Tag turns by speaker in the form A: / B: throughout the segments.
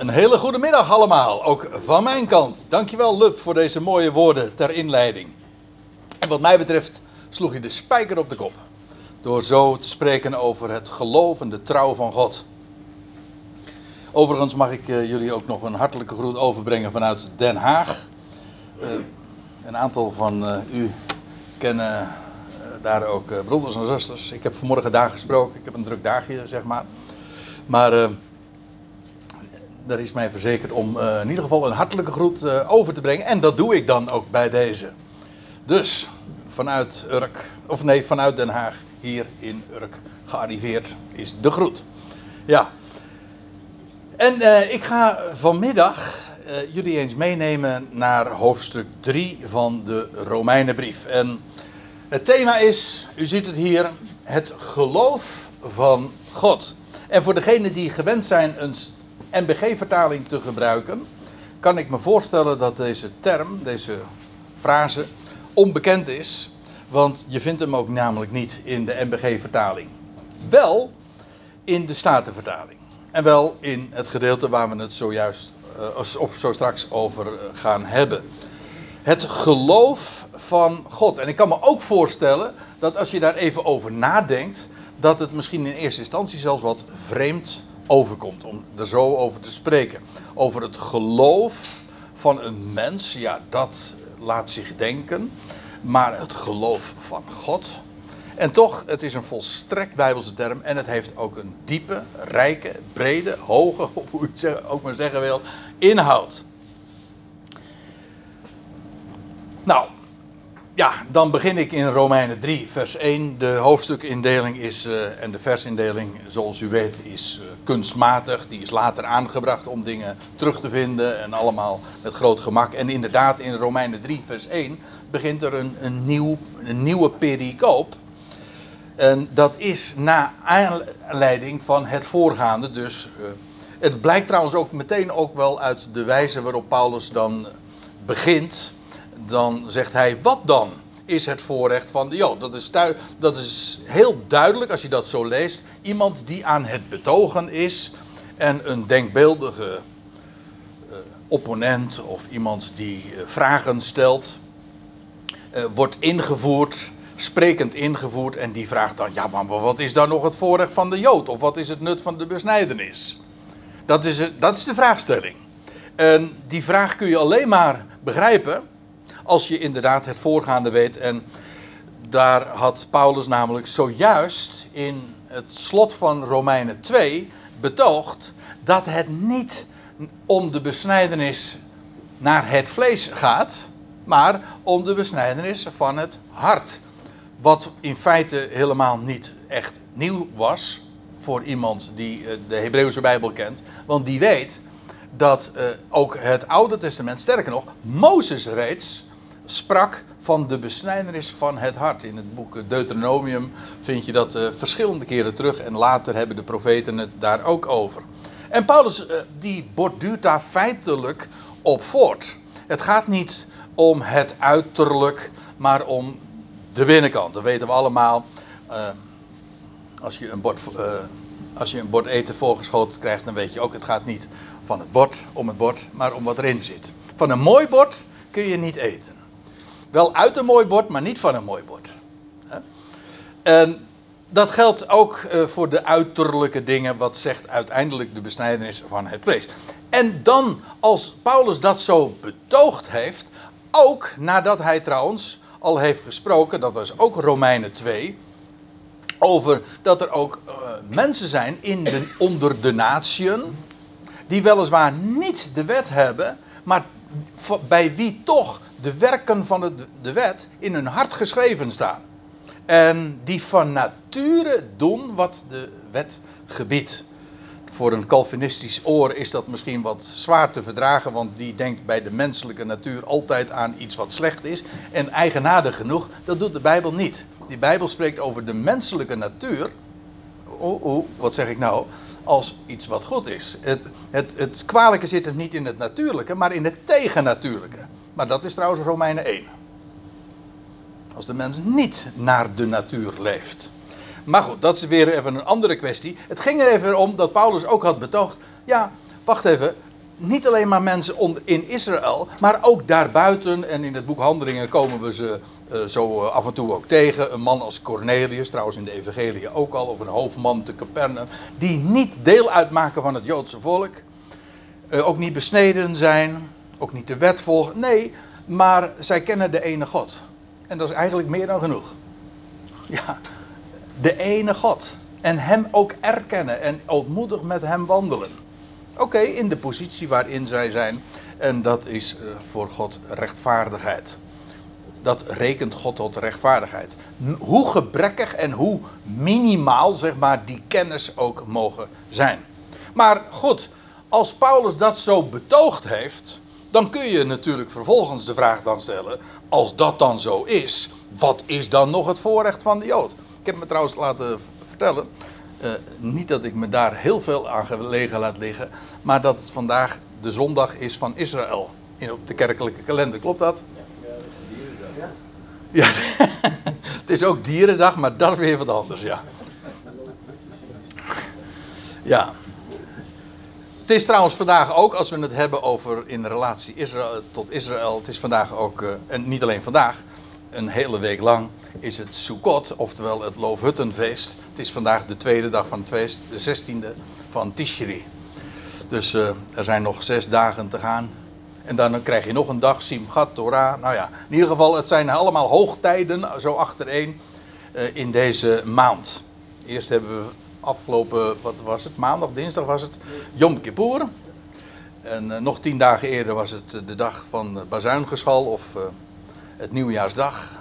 A: Een hele goede middag allemaal, ook van mijn kant. Dankjewel Lub voor deze mooie woorden ter inleiding. En wat mij betreft sloeg je de spijker op de kop. Door zo te spreken over het geloof en de trouw van God. Overigens mag ik uh, jullie ook nog een hartelijke groet overbrengen vanuit Den Haag. Uh, een aantal van uh, u kennen daar ook broeders en zusters. Ik heb vanmorgen daar gesproken. Ik heb een druk dagje, zeg maar. Maar daar is mij verzekerd om uh, in ieder geval een hartelijke groet uh, over te brengen. En dat doe ik dan ook bij deze. Dus vanuit Urk, of nee, vanuit Den Haag, hier in Urk gearriveerd is de groet. Ja. En uh, ik ga vanmiddag jullie eens meenemen naar hoofdstuk 3 van de Romeinenbrief. En het thema is, u ziet het hier, het geloof van God. En voor degenen die gewend zijn een NBG-vertaling te gebruiken, kan ik me voorstellen dat deze term, deze frase, onbekend is. Want je vindt hem ook namelijk niet in de NBG-vertaling. Wel in de Statenvertaling. En wel in het gedeelte waar we het zojuist, uh, of zo straks over eh, gaan hebben. Het geloof van God. En ik kan me ook voorstellen dat als je daar even over nadenkt, dat het misschien in eerste instantie zelfs wat vreemd overkomt. Om er zo over te spreken. Over het geloof van een mens, ja, dat laat zich denken. Maar het geloof van God. En toch, het is een volstrekt Bijbelse term. En het heeft ook een diepe, rijke, brede, hoge, hoe je het ook maar zeggen wil, inhoud. Nou, ja, dan begin ik in Romeinen 3, vers 1. De hoofdstukindeling is, uh, en de versindeling, zoals u weet, is uh, kunstmatig. Die is later aangebracht om dingen terug te vinden en allemaal met groot gemak. En inderdaad, in Romeinen 3, vers 1 begint er een, een, nieuw, een nieuwe pericoop. En dat is na aanleiding van het voorgaande. Dus uh, het blijkt trouwens ook meteen ook wel uit de wijze waarop Paulus dan begint dan zegt hij: Wat dan is het voorrecht van de Jood? Dat is, dat is heel duidelijk als je dat zo leest. Iemand die aan het betogen is en een denkbeeldige uh, opponent of iemand die uh, vragen stelt, uh, wordt ingevoerd, sprekend ingevoerd en die vraagt dan: Ja, maar wat is dan nog het voorrecht van de Jood? Of wat is het nut van de besnijdenis? Dat is, dat is de vraagstelling. En die vraag kun je alleen maar begrijpen als je inderdaad het voorgaande weet. En daar had Paulus namelijk zojuist in het slot van Romeinen 2 betoogd dat het niet om de besnijdenis naar het vlees gaat, maar om de besnijdenis van het hart. Wat in feite helemaal niet echt nieuw was voor iemand die eh, de Hebreeuwse Bijbel kent, want die weet dat uh, ook het Oude Testament, sterker nog, Mozes reeds sprak van de besnijdenis van het hart. In het boek Deuteronomium vind je dat uh, verschillende keren terug en later hebben de profeten het daar ook over. En Paulus uh, die borduurt daar feitelijk op voort. Het gaat niet om het uiterlijk, maar om de binnenkant. Dat weten we allemaal. Uh, als, je een bord, als je een bord eten voorgeschoten krijgt, dan weet je ook, het gaat niet van het bord om het bord, maar om wat erin zit. Van een mooi bord kun je niet eten. Wel uit een mooi bord, maar niet van een mooi bord. En dat geldt ook eh, voor de uiterlijke dingen, wat zegt uiteindelijk de besnijdenis van het vlees. En dan, als Paulus dat zo betoogd heeft, ook nadat hij trouwens al heeft gesproken, dat was ook Romeinen 2, over dat er ook uh, mensen zijn in de, onder de natieën, die weliswaar niet de wet hebben, maar bij wie toch de werken van de, de wet in hun hart geschreven staan. En die van nature doen wat de wet gebiedt. Voor een Calvinistisch oor is dat misschien wat zwaar te verdragen, want die denkt bij de menselijke natuur altijd aan iets wat slecht is. En eigenaardig genoeg, dat doet de Bijbel niet. Die Bijbel spreekt over de menselijke natuur. Oh, wat zeg ik nou? Als iets wat goed is. Het, het, het kwalijke zit er niet in het natuurlijke, maar in het tegennatuurlijke. Maar dat is trouwens Romeinen 1. Als de mens niet naar de natuur leeft. Maar goed, dat is weer even een andere kwestie. Het ging er even om dat Paulus ook had betoogd. Ja, wacht even. Niet alleen maar mensen in Israël, maar ook daarbuiten. En in het boek Handelingen komen we ze uh, zo af en toe ook tegen. Een man als Cornelius, trouwens in de Evangelie ook al, of een hoofdman te Capernaum, die niet deel uitmaken van het Joodse volk. Uh, ook niet besneden zijn, ook niet de wet volgen. Nee, maar zij kennen de ene God. En dat is eigenlijk meer dan genoeg. Ja, de ene God. En hem ook erkennen en ootmoedig met hem wandelen. Oké, in de positie waarin zij zijn. En dat is eh, voor God rechtvaardigheid. Dat rekent God tot rechtvaardigheid. Hoe gebrekkig en hoe minimaal, zeg maar, die kennis ook mogen zijn. Maar goed, als Paulus dat zo betoogd heeft, dan kun je natuurlijk vervolgens de vraag dan stellen: als dat dan zo is, wat is dan nog het voorrecht van de Jood? Ik heb me trouwens laten vertellen uh, niet dat ik me daar heel veel aan gelegen laat liggen, maar dat het vandaag de zondag is van Israël. In, op de kerkelijke kalender, klopt dat? Ja, ja. het is ook dierendag, maar dat is weer wat anders, ja. Ja. Het is trouwens vandaag ook, als we het hebben over in relatie Israël, tot Israël, het is vandaag ook, uh, en niet alleen vandaag, een hele week lang is het Sukkot, oftewel het Loofhuttenfeest. Het is vandaag de tweede dag van het feest, de 16e van Tishri. Dus uh, er zijn nog zes dagen te gaan. En dan krijg je nog een dag, Simchat Torah. Nou ja, in ieder geval, het zijn allemaal hoogtijden, zo achtereen, uh, in deze maand. Eerst hebben we afgelopen, wat was het, maandag, dinsdag was het, Yom Kippur. En uh, nog tien dagen eerder was het de dag van Bazuingeschal of het nieuwjaarsdag.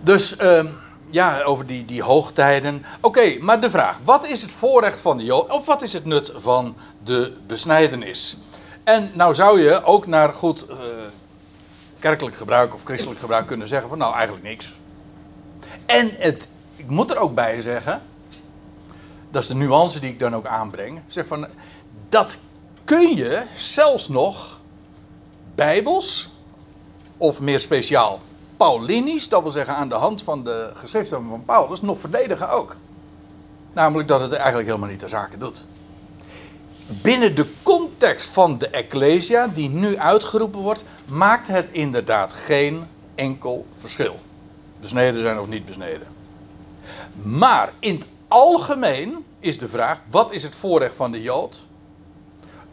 A: Dus uh, ja, over die, die hoogtijden. Oké, maar de vraag: wat is het voorrecht van de Jood? Of wat is het nut van de besnijdenis? En nou zou je ook naar goed uh, kerkelijk gebruik of christelijk gebruik kunnen zeggen: van nou eigenlijk niks. En het, ik moet er ook bij zeggen, dat is de nuance die ik dan ook aanbreng. Zeg van, dat kun je zelfs nog bijbels of meer speciaal Paulinisch, dat wil zeggen aan de hand van de geschriften van Paulus, nog verdedigen ook. Namelijk dat het eigenlijk helemaal niet de zaken doet. Binnen de context van de Ecclesia, die nu uitgeroepen wordt, maakt het inderdaad geen enkel verschil. Besneden zijn of niet besneden. Maar in het algemeen is de vraag: wat is het voorrecht van de Jood?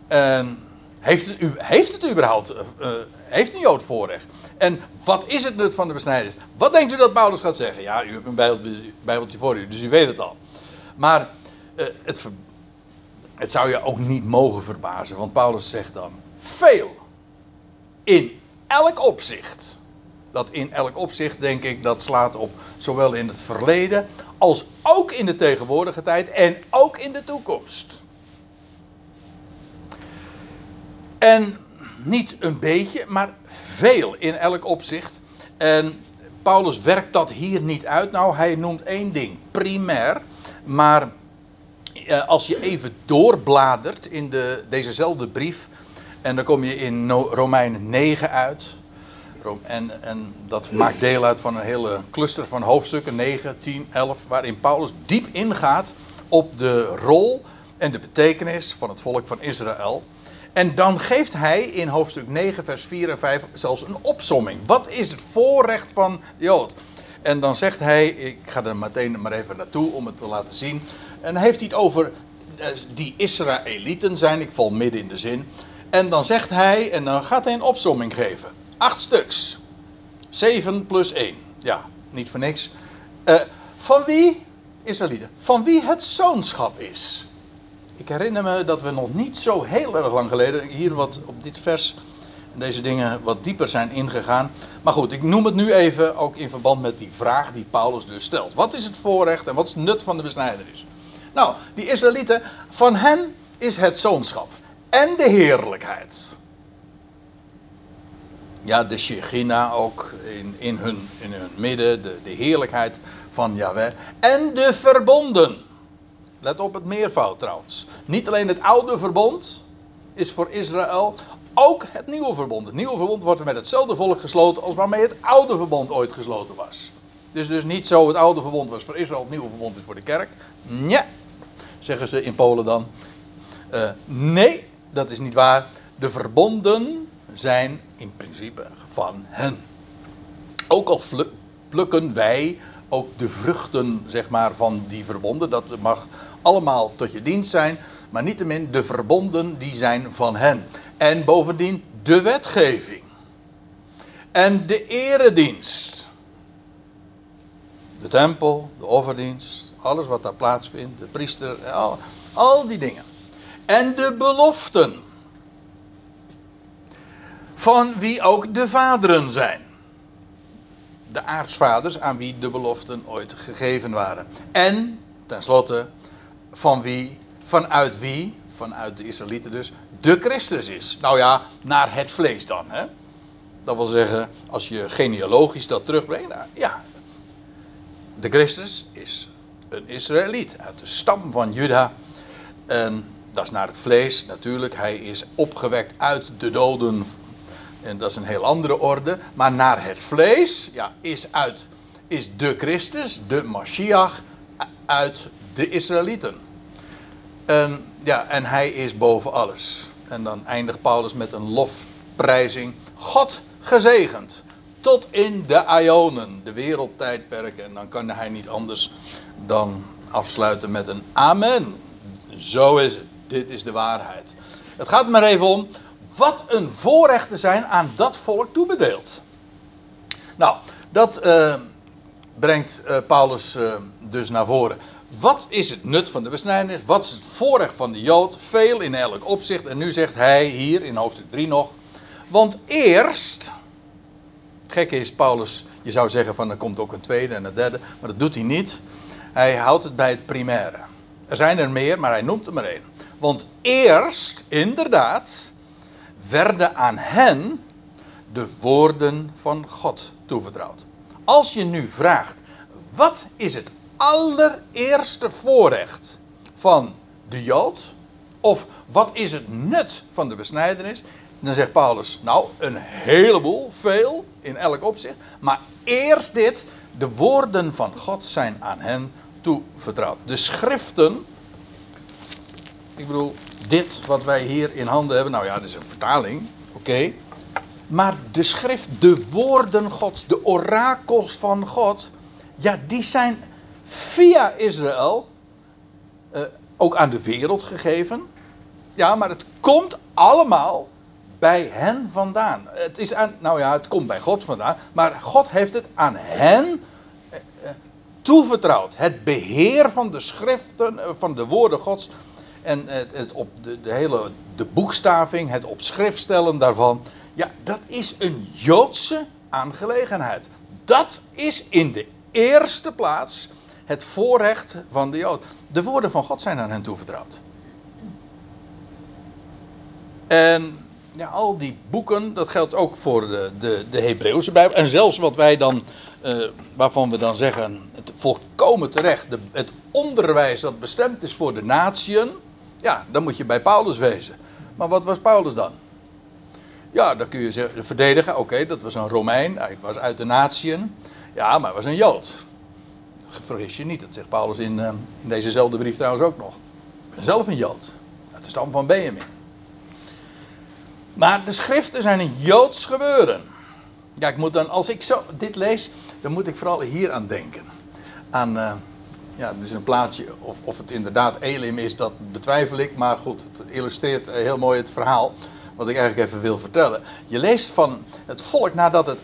A: En heeft het, heeft het überhaupt, uh, heeft een Jood voorrecht? En wat is het nut van de besnijdenis? Wat denkt u dat Paulus gaat zeggen? Ja, u hebt een bijbeltje, voor u, dus u weet het al. Maar uh, het, het zou je ook niet mogen verbazen, want Paulus zegt dan: veel. In elk opzicht. Dat in elk opzicht, denk ik, dat slaat op zowel in het verleden als ook in de tegenwoordige tijd en ook in de toekomst. En niet een beetje, maar veel in elk opzicht. En Paulus werkt dat hier niet uit. Nou, hij noemt één ding, primair. Maar eh, als je even doorbladert in de, dezezelfde brief. En dan kom je in no, Romeinen 9 uit. En, en, dat maakt deel uit van een hele cluster van hoofdstukken 9, 10, 11. Waarin Paulus diep ingaat op de rol en de betekenis van het volk van Israël. En dan geeft hij in hoofdstuk 9, vers 4 en 5 zelfs een opsomming. Wat is het voorrecht van Jood? En dan zegt hij, ik ga er meteen maar even naartoe om het te laten zien. En heeft hij het over eh, die Israëlieten zijn, ik val midden in de zin. En dan zegt hij, en dan gaat hij een opsomming geven. Acht stuks. 7 plus 1. Ja, niet voor niks. Uh, van wie, Israëlieten, van wie het zoonschap is. Ik herinner me dat we nog niet zo heel erg lang geleden hier wat op dit vers deze dingen wat dieper zijn ingegaan. Maar goed, ik noem het nu even ook in verband met die vraag die Paulus dus stelt. Wat is het voorrecht en wat is het nut van de besnijdenis? Nou, die Israëlieten, van hen is het zoonschap en de heerlijkheid. Ja, de Shechina ook in, in, hun, in hun midden, de, de heerlijkheid van Yahweh. En de verbonden. Let op het meervoud trouwens. Niet alleen het oude verbond is voor Israël, ook het nieuwe verbond. Het nieuwe verbond wordt met hetzelfde volk gesloten als waarmee het oude verbond ooit gesloten was. Dus dus niet zo het oude verbond was voor Israël, het nieuwe verbond is voor de kerk. Nee, zeggen ze in Polen dan. Uh, nee, dat is niet waar. De verbonden zijn in principe van hen. Ook al plukken wij ook de vruchten zeg maar, van die verbonden. Dat mag allemaal tot je dienst zijn. Maar niettemin, de verbonden die zijn van hen. En bovendien de wetgeving. En de eredienst. De tempel, de offerdienst, alles wat daar plaatsvindt, de priester, al, al die dingen. En de beloften. Van wie ook de vaderen zijn. De aartsvaders aan wie de beloften ooit gegeven waren. En, tenslotte, van wie, vanuit wie, vanuit de Israëlieten dus, de Christus is. Nou ja, naar het vlees dan. Hè? Dat wil zeggen, als je genealogisch dat terugbrengt, nou, ja. De Christus is een Israëliet uit de stam van Juda. En dat is naar het vlees natuurlijk. Hij is opgewekt uit de doden. En dat is een heel andere orde. Maar naar het vlees ja, is, uit, is de Christus, de Mashiach, uit de Israëlieten. En, ja, en hij is boven alles. En dan eindigt Paulus met een lofprijzing. God gezegend. Tot in de Ionen, de wereldtijdperken. En dan kan hij niet anders dan afsluiten met een Amen. Zo is het. Dit is de waarheid. Het gaat er maar even om. Wat een voorrechten zijn aan dat volk toebedeeld. Nou, dat uh, brengt uh, Paulus uh, dus naar voren. Wat is het nut van de besnijdenis? Wat is het voorrecht van de Jood? Veel in elk opzicht. En nu zegt hij hier in hoofdstuk 3 nog. Want eerst. Gekke is, Paulus, je zou zeggen van er komt ook een tweede en een derde. Maar dat doet hij niet. Hij houdt het bij het primaire. Er zijn er meer, maar hij noemt er maar één. Want eerst, inderdaad, werden aan hen de woorden van God toevertrouwd. Als je nu vraagt, wat is het allereerste voorrecht van de Jood? Of wat is het nut van de besnijdenis? Dan zegt Paulus, nou, een heleboel, veel, in elk opzicht. Maar eerst dit, de woorden van God zijn aan hen toevertrouwd. De schriften, ik bedoel, dit wat wij hier in handen hebben, nou ja, dat is een vertaling, oké. Maar de schrift, de woorden Gods, de orakels van God, ja, die zijn via Israël uh, ook aan de wereld gegeven. Ja, maar het komt allemaal bij hen vandaan. Het is aan, nou ja, het komt bij God vandaan, maar God heeft het aan hen eh, eh, toevertrouwd. Het beheer van de schriften, van de woorden Gods en het, op de, de, hele de boekstaving, het op stellen daarvan. Ja, dat is een Joodse aangelegenheid. Dat is in de eerste plaats het voorrecht van de Jood. De woorden van God zijn aan hen toevertrouwd. En ja, al die boeken, dat geldt ook voor de, de, de Hebreeuwse Bijbel. En zelfs wat wij dan, uh, waarvan we dan zeggen, het volkomen terecht, de, het onderwijs dat bestemd is voor de natieën. Ja, dan moet je bij Paulus wezen. Maar wat was Paulus dan? Ja, dan kun je zeggen, verdedigen, oké, dat was een Romein, hij was uit de natieën. Ja, maar hij was een Jood. Vergis je niet, dat zegt Paulus in, uh, in dezezelfde brief trouwens ook nog. Ik ben zelf een Jood, uit de stam van Benjamin. Maar de schriften zijn een Joods gebeuren. Ja, ik moet dan, als ik zo dit lees, dan moet ik vooral hier aan denken. Aan, uh, ja, dus een plaatje, of, of het inderdaad Elim is, dat betwijfel ik. Maar goed, het illustreert heel mooi het verhaal, wat ik eigenlijk even wil vertellen. Je leest van het volk nadat het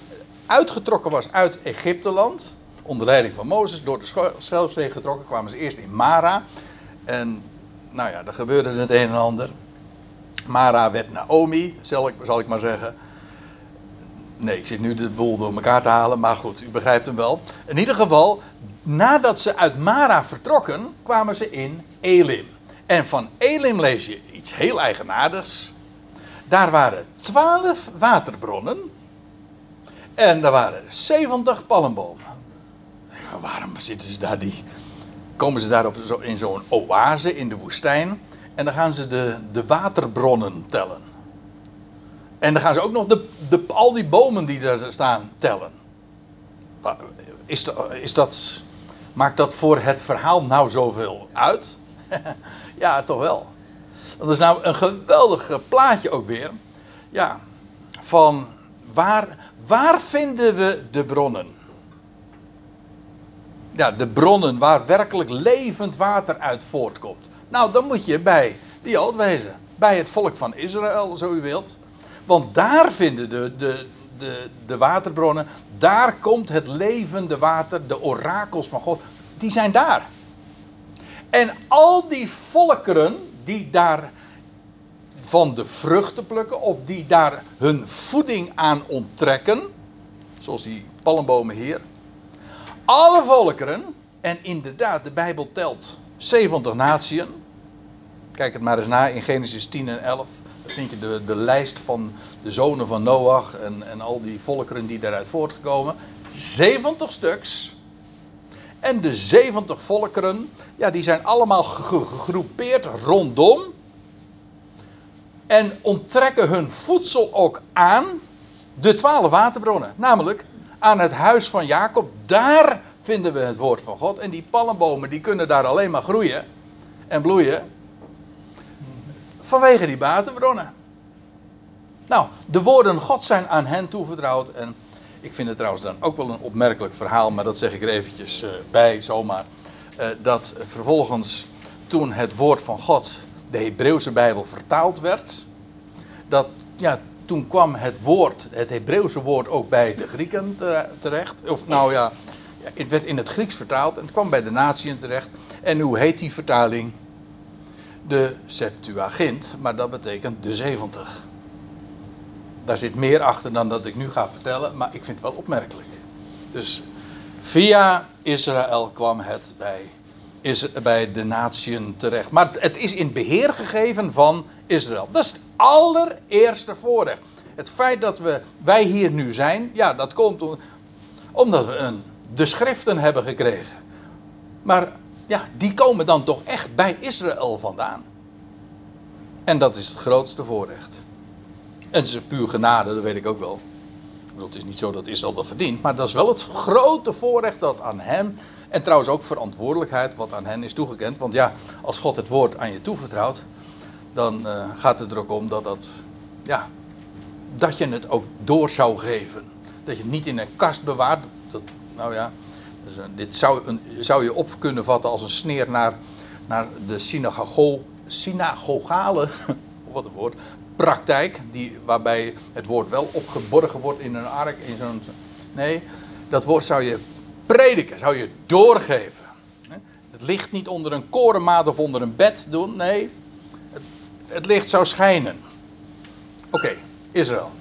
A: uitgetrokken was uit Egypteland, onder leiding van Mozes, door de Schelfzee getrokken, kwamen ze eerst in Mara. En nou ja, er gebeurde het een en ander. Mara werd Naomi, zal ik, zal ik maar zeggen. Nee, ik zit nu de boel door elkaar te halen, maar goed, u begrijpt hem wel. In ieder geval, nadat ze uit Mara vertrokken, kwamen ze in Elim. En van Elim lees je iets heel eigenaardigs. Daar waren twaalf waterbronnen. En er waren 70 palmbomen. Waarom zitten ze daar die. Komen ze daar op in zo'n oase in de woestijn? En dan gaan ze de, de waterbronnen tellen. En dan gaan ze ook nog de, de, al die bomen die daar staan tellen. Is is dat, maakt dat voor het verhaal nou zoveel uit? ja, toch wel. Dat is nou een geweldig plaatje ook weer. Ja, van waar, waar vinden we de bronnen? Ja, de bronnen waar werkelijk levend water uit voortkomt. Nou, dan moet je bij die Jood wezen. Bij het volk van Israël, zo u wilt. Want daar vinden de, de, de, de waterbronnen. Daar komt het levende water, de orakels van God. Die zijn daar. En al die volkeren die daar van de vruchten plukken, of die daar hun voeding aan onttrekken, zoals die palmbomen hier. Alle volkeren, en inderdaad, de Bijbel telt 70 naties. Kijk het maar eens na in Genesis 10 en 11. Dan vind je de, de lijst van de zonen van Noach en, en al die volkeren die daaruit voortgekomen. 70 stuks. En de 70 volkeren, ja, die zijn allemaal gegroepeerd rondom. En onttrekken hun voedsel ook aan de twaalf waterbronnen. Namelijk aan het huis van Jacob. Daar vinden we het woord van God. En die palmbomen die kunnen daar alleen maar groeien en bloeien. Vanwege die waterbronnen. Nou, de woorden God zijn aan hen toevertrouwd. En ik vind het trouwens dan ook wel een opmerkelijk verhaal, maar dat zeg ik er eventjes uh, bij, zomaar. Uh, dat vervolgens toen het woord van God, de Hebreeuwse Bijbel, vertaald werd. Dat, ja, toen kwam het woord, het Hebreeuwse woord, ook bij de Grieken terecht. Of nou ja, het werd in het Grieks vertaald en het kwam bij de natieën terecht. En hoe heet die vertaling? De Septuagint, maar dat betekent de 70. Daar zit meer achter dan dat ik nu ga vertellen, maar ik vind het wel opmerkelijk. Dus via Israël kwam het bij, is, bij de natieën terecht. Maar het is in beheer gegeven van Israël. Dat is het allereerste voorrecht. Het feit dat we, wij hier nu zijn, ja, dat komt omdat we een, de schriften hebben gekregen. Maar ja, die komen dan toch echt bij Israël vandaan. En dat is het grootste voorrecht. En het is puur genade, dat weet ik ook wel. Het is niet zo dat Israël dat verdient, maar dat is wel het grote voorrecht dat aan hem, en trouwens ook verantwoordelijkheid wat aan hen is toegekend. Want ja, als God het woord aan je toevertrouwt, dan uh, gaat het er ook om dat dat, ja, dat je het ook door zou geven. Dat je het niet in een kast bewaart. Dat, nou ja, dus, uh, dit zou, een, zou je op kunnen vatten als een sneer naar, naar de synagogale, wat woord, praktijk, die, waarbij het woord wel opgeborgen wordt in een ark. In zo'n, nee, dat woord zou je prediken, zou je doorgeven. Het licht niet onder een korenmaat of onder een bed doen, nee, het, het licht zou schijnen. Oké, Israël.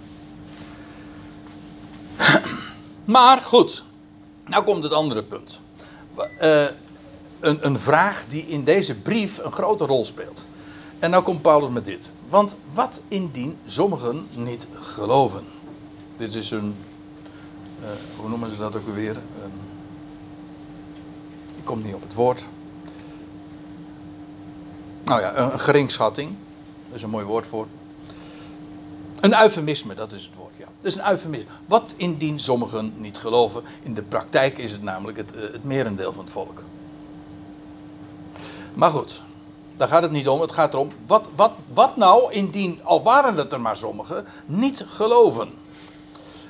A: Maar goed, nou komt het andere punt. Uh, een, een vraag die in deze brief een grote rol speelt. En nou komt Paulus met dit. Want wat indien sommigen niet geloven? Dit is een. Uh, hoe noemen ze dat ook weer? Een, ik kom niet op het woord. Nou ja, een, geringschatting. Dat is een mooi woord voor. Een eufemisme, dat is het woord, ja. Dat is een eufemisme. Wat indien sommigen niet geloven? In de praktijk is het namelijk het, eh, het merendeel van het volk. Maar goed, daar gaat het niet om. Het gaat erom, wat, wat, wat nou indien, al waren het er maar sommigen, niet geloven?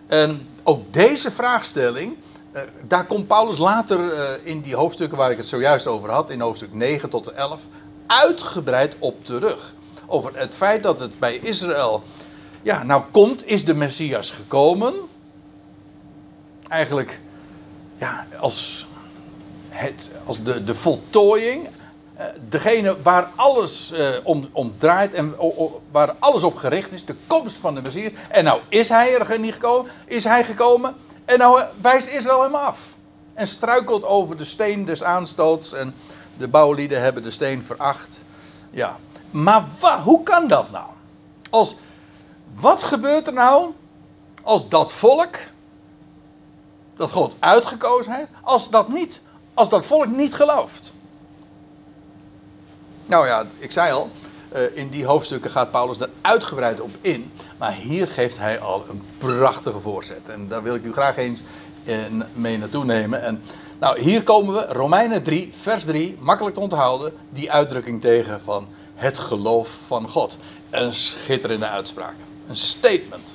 A: En ook deze vraagstelling, daar komt Paulus later eh, in die hoofdstukken waar ik het zojuist over had, in hoofdstuk 9 tot 11, uitgebreid op terug. Over het feit dat het bij Israël, ja, nou komt, is de Messias gekomen. Eigenlijk, ja, als, het, als de, de voltooiing eh, degene waar alles om, om, draait en waar alles op gericht is, de komst van de Messias. En nou is hij er niet gekomen, is hij gekomen en nou eh, wijst Israël hem af. En struikelt over de steen des aanstoots en de bouwlieden hebben de steen veracht. Ja, maar hoe kan dat nou? Als, wat gebeurt er nou als dat volk, dat God uitgekozen heeft, als dat niet, als dat volk niet gelooft? Nou ja, ik zei al, eh, in die hoofdstukken gaat Paulus er uitgebreid op in. Maar hier geeft hij al een prachtige voorzet. En daar wil ik u graag eens eh, mee naartoe nemen. En nou, hier komen we, Romeinen 3, vers 3, makkelijk te onthouden, die uitdrukking tegen van het geloof van God. Een schitterende uitspraak. Een statement.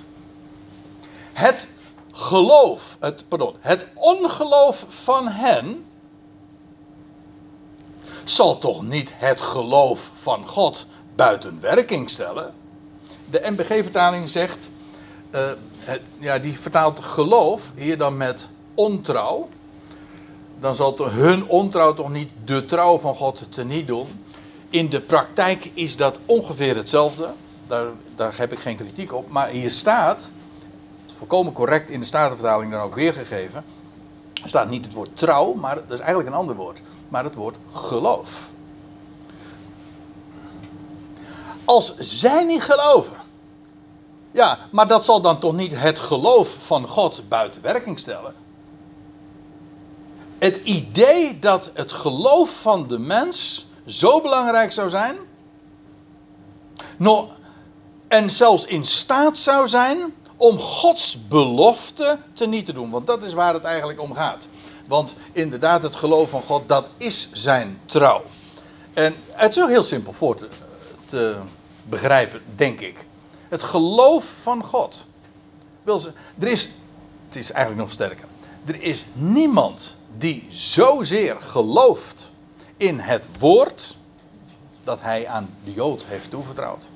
A: Het geloof, het, pardon, het ongeloof van hen zal toch niet het geloof van God buiten werking stellen? De MBG-vertaling zegt, het, ja, die vertaalt geloof hier dan met ontrouw. Dan zal hun ontrouw toch niet de trouw van God teniet doen. In de praktijk is dat ongeveer hetzelfde. Daar, daar heb ik geen kritiek op. Maar hier staat, volkomen correct in de Statenvertaling dan ook weergegeven. Er staat niet het woord trouw, maar dat is eigenlijk een ander woord. Maar het woord geloof. Als zij niet geloven. Ja, maar dat zal dan toch niet het geloof van God buiten werking stellen. Het idee dat het geloof van de mens zo belangrijk zou zijn. en zelfs in staat zou zijn om Gods belofte te niet te doen. Want dat is waar het eigenlijk om gaat. Want inderdaad, het geloof van God, dat is zijn trouw. En het is ook heel simpel voor te begrijpen, denk ik. Het geloof van God. Er is, het is eigenlijk nog sterker. Er is niemand die zozeer gelooft in het woord dat hij aan de Jood heeft toevertrouwd.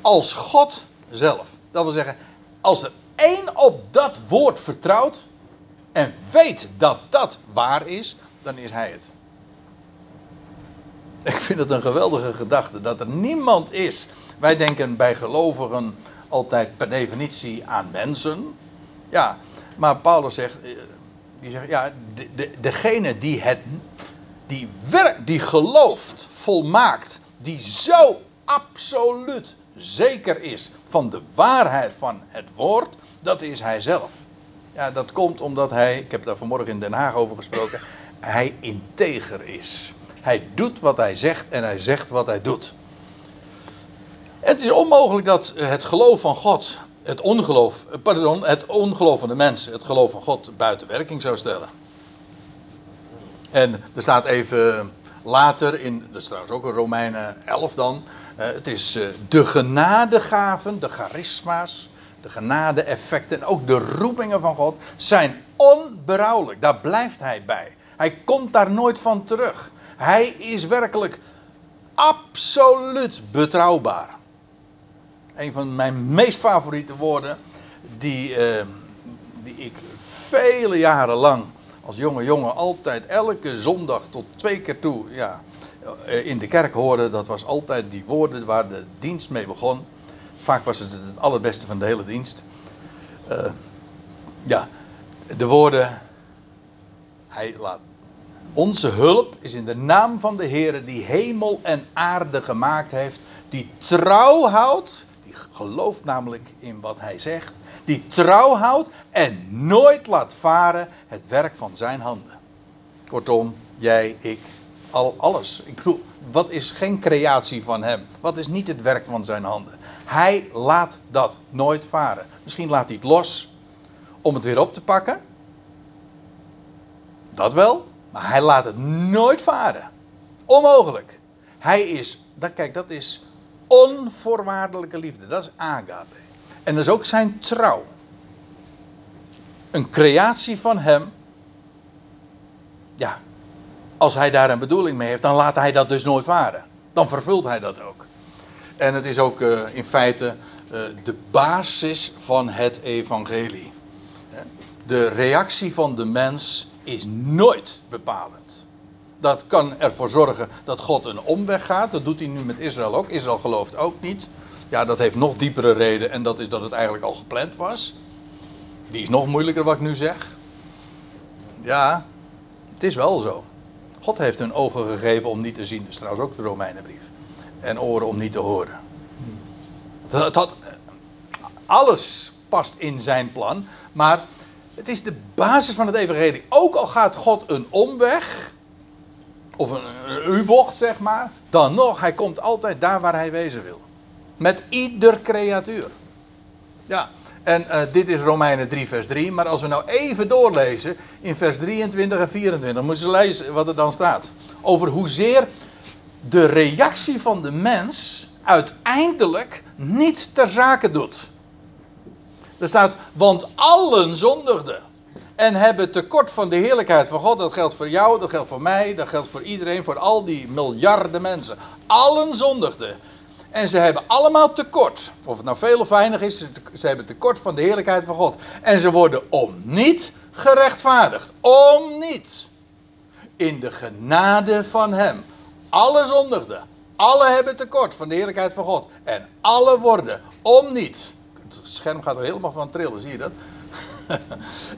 A: Als God zelf. Dat wil zeggen, als er één op dat woord vertrouwt en weet dat dat waar is, dan is hij het. Ik vind het een geweldige gedachte dat er niemand is. Wij denken bij gelovigen altijd per definitie aan mensen. Ja, maar Paulus zegt, eh, die zegt ja, de, de, degene die het, die werk, die gelooft, volmaakt, die zo absoluut zeker is van de waarheid van het woord, dat is hij zelf. Ja, dat komt omdat hij, ik heb daar vanmorgen in Den Haag over gesproken, hij integer is. Hij doet wat hij zegt en hij zegt wat hij doet. Het is onmogelijk dat het geloof van God, het ongeloof, pardon, het ongeloof van de mens, het geloof van God buiten werking zou stellen. En er staat even later in, dat is trouwens ook een Romeinen 11 dan, eh, het is eh, de genadegaven, de charisma's, de genade-effecten en ook de roepingen van God zijn onberouwelijk. Daar blijft hij bij. Hij komt daar nooit van terug. Hij is werkelijk absoluut betrouwbaar. Een van mijn meest favoriete woorden, die, eh, die ik vele jaren lang als jonge jongen altijd elke zondag tot twee keer toe ja, eh, in de kerk hoorde, dat was altijd die woorden waar de dienst mee begon. Vaak was het het allerbeste van de hele dienst. Uh, ja, de woorden. Hij laat. Onze hulp is in de naam van de Heer die hemel en aarde gemaakt heeft. Die trouw houdt. Die gelooft namelijk in wat hij zegt. Die trouw houdt en nooit laat varen het werk van zijn handen. Kortom, jij, ik, al alles. Ik bedoel, wat is geen creatie van hem? Wat is niet het werk van zijn handen? Hij laat dat nooit varen. Misschien laat hij het los om het weer op te pakken. Dat wel, maar hij laat het nooit varen. Onmogelijk. Hij is, dat, kijk, dat is onvoorwaardelijke liefde. Dat is agape. En dat is ook zijn trouw. Een creatie van hem. Ja, als hij daar een bedoeling mee heeft, dan laat hij dat dus nooit varen. Dan vervult hij dat ook. En het is ook uh, in feite uh, de basis van het evangelie. De reactie van de mens is nooit bepalend. Dat kan ervoor zorgen dat God een omweg gaat. Dat doet hij nu met Israël ook. Israël gelooft ook niet. Ja, dat heeft nog diepere reden en dat is dat het eigenlijk al gepland was. Die is nog moeilijker wat ik nu zeg. Ja, het is wel zo. God heeft hun ogen gegeven om niet te zien. Dat is trouwens ook de Romeinenbrief. En oren om niet te horen. Dat, dat, alles past in zijn plan. Maar het is de basis van het evangelie. Ook al gaat God een omweg. Of een, U-bocht zeg maar. Dan nog, hij komt altijd daar waar hij wezen wil. Met ieder creatuur. Ja, en uh, dit is Romeinen 3, vers 3. Maar als we nou even doorlezen in vers 23 en 24, moeten ze lezen wat er dan staat. Over hoezeer de reactie van de mens uiteindelijk niet ter zake doet. Er staat, want allen zondigden. En hebben tekort van de heerlijkheid van God. Dat geldt voor jou, dat geldt voor mij, dat geldt voor iedereen, voor al die miljarden mensen. Allen zondigden. En ze hebben allemaal tekort. Of het nou veel of weinig is, ze hebben tekort van de heerlijkheid van God. En ze worden om niet gerechtvaardigd. Om niet. In de genade van Hem. Alle zondigden. Alle hebben tekort van de heerlijkheid van God. En alle worden om niet. Het scherm gaat er helemaal van trillen, zie je dat?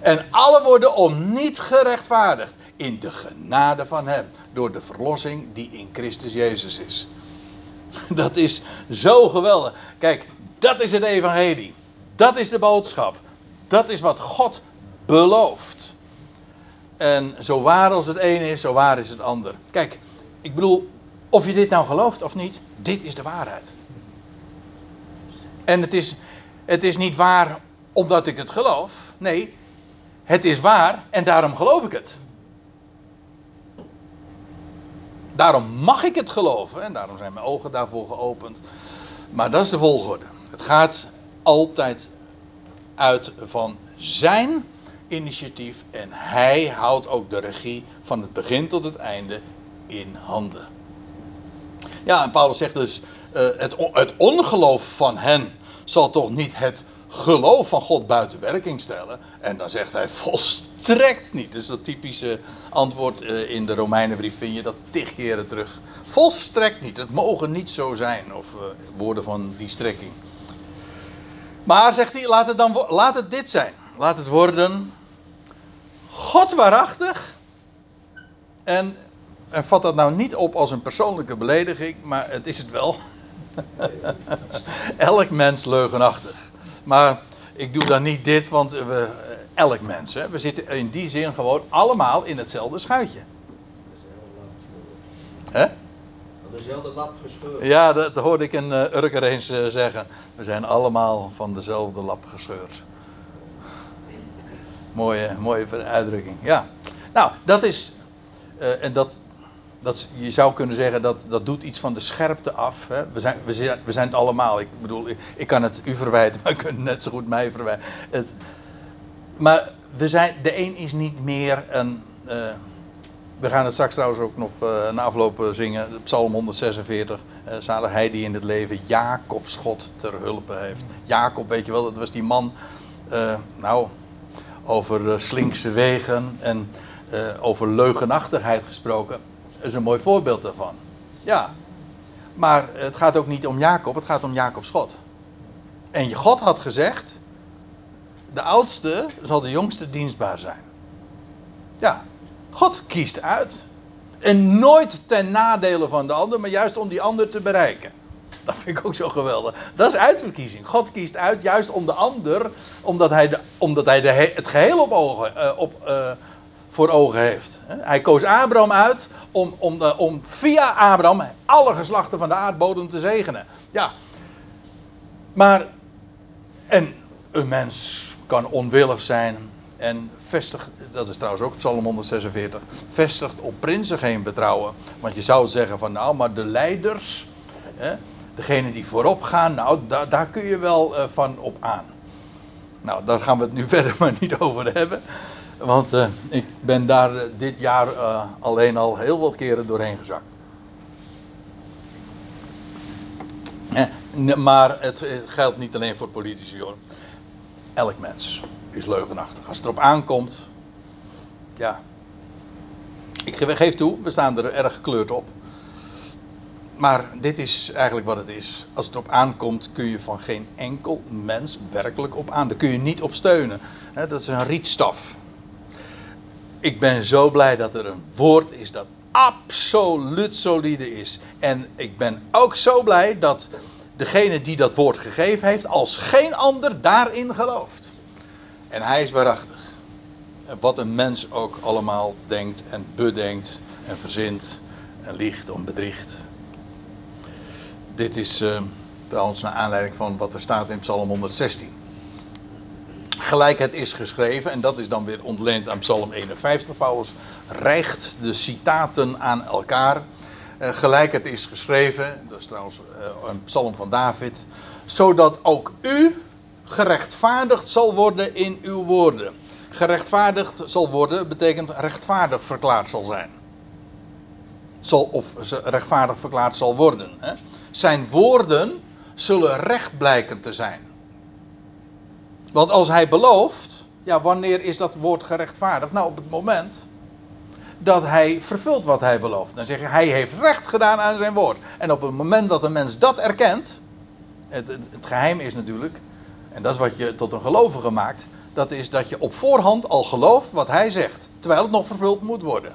A: en alle worden om niet gerechtvaardigd. In de genade van Hem. Door de verlossing die in Christus Jezus is. Dat is zo geweldig. Kijk, dat is het evangelie. Dat is de boodschap. Dat is wat God belooft. En zo waar als het een is, zo waar is het ander. Kijk, ik bedoel, of je dit nou gelooft of niet, dit is de waarheid. En het is, het is niet waar omdat ik het geloof. Nee, het is waar en daarom geloof ik het. Daarom mag ik het geloven en daarom zijn mijn ogen daarvoor geopend. Maar dat is de volgorde. Het gaat altijd uit van zijn initiatief en hij houdt ook de regie van het begin tot het einde in handen. Ja, en Paulus zegt dus: uh, het, het ongeloof van hen zal toch niet het geloof van God buiten werking stellen. En dan zegt hij volstrekt niet. Dus dat typische antwoord eh, in de Romeinenbrief vind je dat tig keren terug. Volstrekt niet. Het mogen niet zo zijn. Of uh, woorden van die strekking. Maar zegt hij, laat het, dan, laat het dit zijn. Laat het worden God waarachtig. En, en vat dat nou niet op als een persoonlijke belediging, maar het is het wel. Elk mens leugenachtig. Maar ik doe dan niet dit, want we, elk mens, hè, we zitten in die zin gewoon allemaal in hetzelfde schuitje. Hè?
B: Dezelfde lap gescheurd.
A: Ja, dat hoorde ik een uh, Urker eens uh, zeggen. We zijn allemaal van dezelfde lap gescheurd. Mooie, mooie uitdrukking. Ja. Nou, dat is. Uh, en dat, dat, je zou kunnen zeggen dat dat doet iets van de scherpte af. Hè? We, zijn, we, zijn, we zijn het allemaal. Ik bedoel, ik, kan het u verwijten, maar u kunt net zo goed mij verwijten. Maar we zijn, de een is niet meer een. Uh, we gaan het straks trouwens ook nog uh, na afloop zingen. Psalm 146. Uh, zalig hij die in het leven Jacobs God ter hulp heeft. Jacob, weet je wel, dat was die man. Nou, over slinkse wegen en over leugenachtigheid gesproken is een mooi voorbeeld daarvan. Ja, maar het gaat ook niet om Jacob, het gaat om Jacobs God. En God had gezegd: de oudste zal de jongste dienstbaar zijn. Ja, God kiest uit. En nooit ten nadele van de ander, maar juist om die ander te bereiken. Dat vind ik ook zo geweldig. Dat is uitverkiezing. God kiest uit juist om de ander, omdat hij, de, omdat hij de, het geheel op, ogen, uh, op, uh, voor ogen heeft. Hij koos Abraham uit om, om, de, om via Abraham alle geslachten van de aardbodem te zegenen. Ja. Maar, en een mens kan onwillig zijn en vestigt, dat is trouwens ook Psalm 146, vestigt op prinsen geen betrouwen. Want je zou zeggen van nou, maar de leiders, hè, degene die voorop gaan, nou daar, daar kun je wel uh, van op aan. Nou, daar gaan we het nu verder maar niet over hebben. Want uh, ik ben daar uh, dit jaar uh, alleen al heel wat keren doorheen gezakt. maar het geldt niet alleen voor politici hoor. Elk mens is leugenachtig. Als het erop aankomt, ja. Ik geef toe, we staan er erg gekleurd op. Maar dit is eigenlijk wat het is. Als het erop aankomt, kun je van geen enkel mens werkelijk op aan. Daar kun je niet op steunen. dat is een rietstaf ik ben zo blij dat er een woord is dat absoluut solide is. En ik ben ook zo blij dat degene die dat woord gegeven heeft, als geen ander daarin gelooft. En hij is waarachtig. Wat een mens ook allemaal denkt en bedenkt en verzint en liegt of bedriegt. Dit is uh, trouwens naar aanleiding van wat er staat in Psalm 116 gelijk het is geschreven, en dat is dan weer ontleend aan Psalm 51. Paulus rijgt de citaten aan elkaar. Uh, gelijk het is geschreven, dat is trouwens uh, een psalm van David, zodat ook u gerechtvaardigd zal worden in uw woorden. Gerechtvaardigd zal worden betekent rechtvaardig verklaard zal zijn. Zal, of rechtvaardig verklaard zal worden. Hè? Zijn woorden zullen recht blijken te zijn. Want als hij belooft, ja, wanneer is dat woord gerechtvaardigd? Nou, op het moment dat hij vervult wat hij belooft. Dan zeg je, hij heeft recht gedaan aan zijn woord. En op het moment dat een mens dat erkent, het, het, het geheim is natuurlijk, en dat is wat je tot een gelovige maakt, dat is dat je op voorhand al gelooft wat hij zegt, terwijl het nog vervuld moet worden.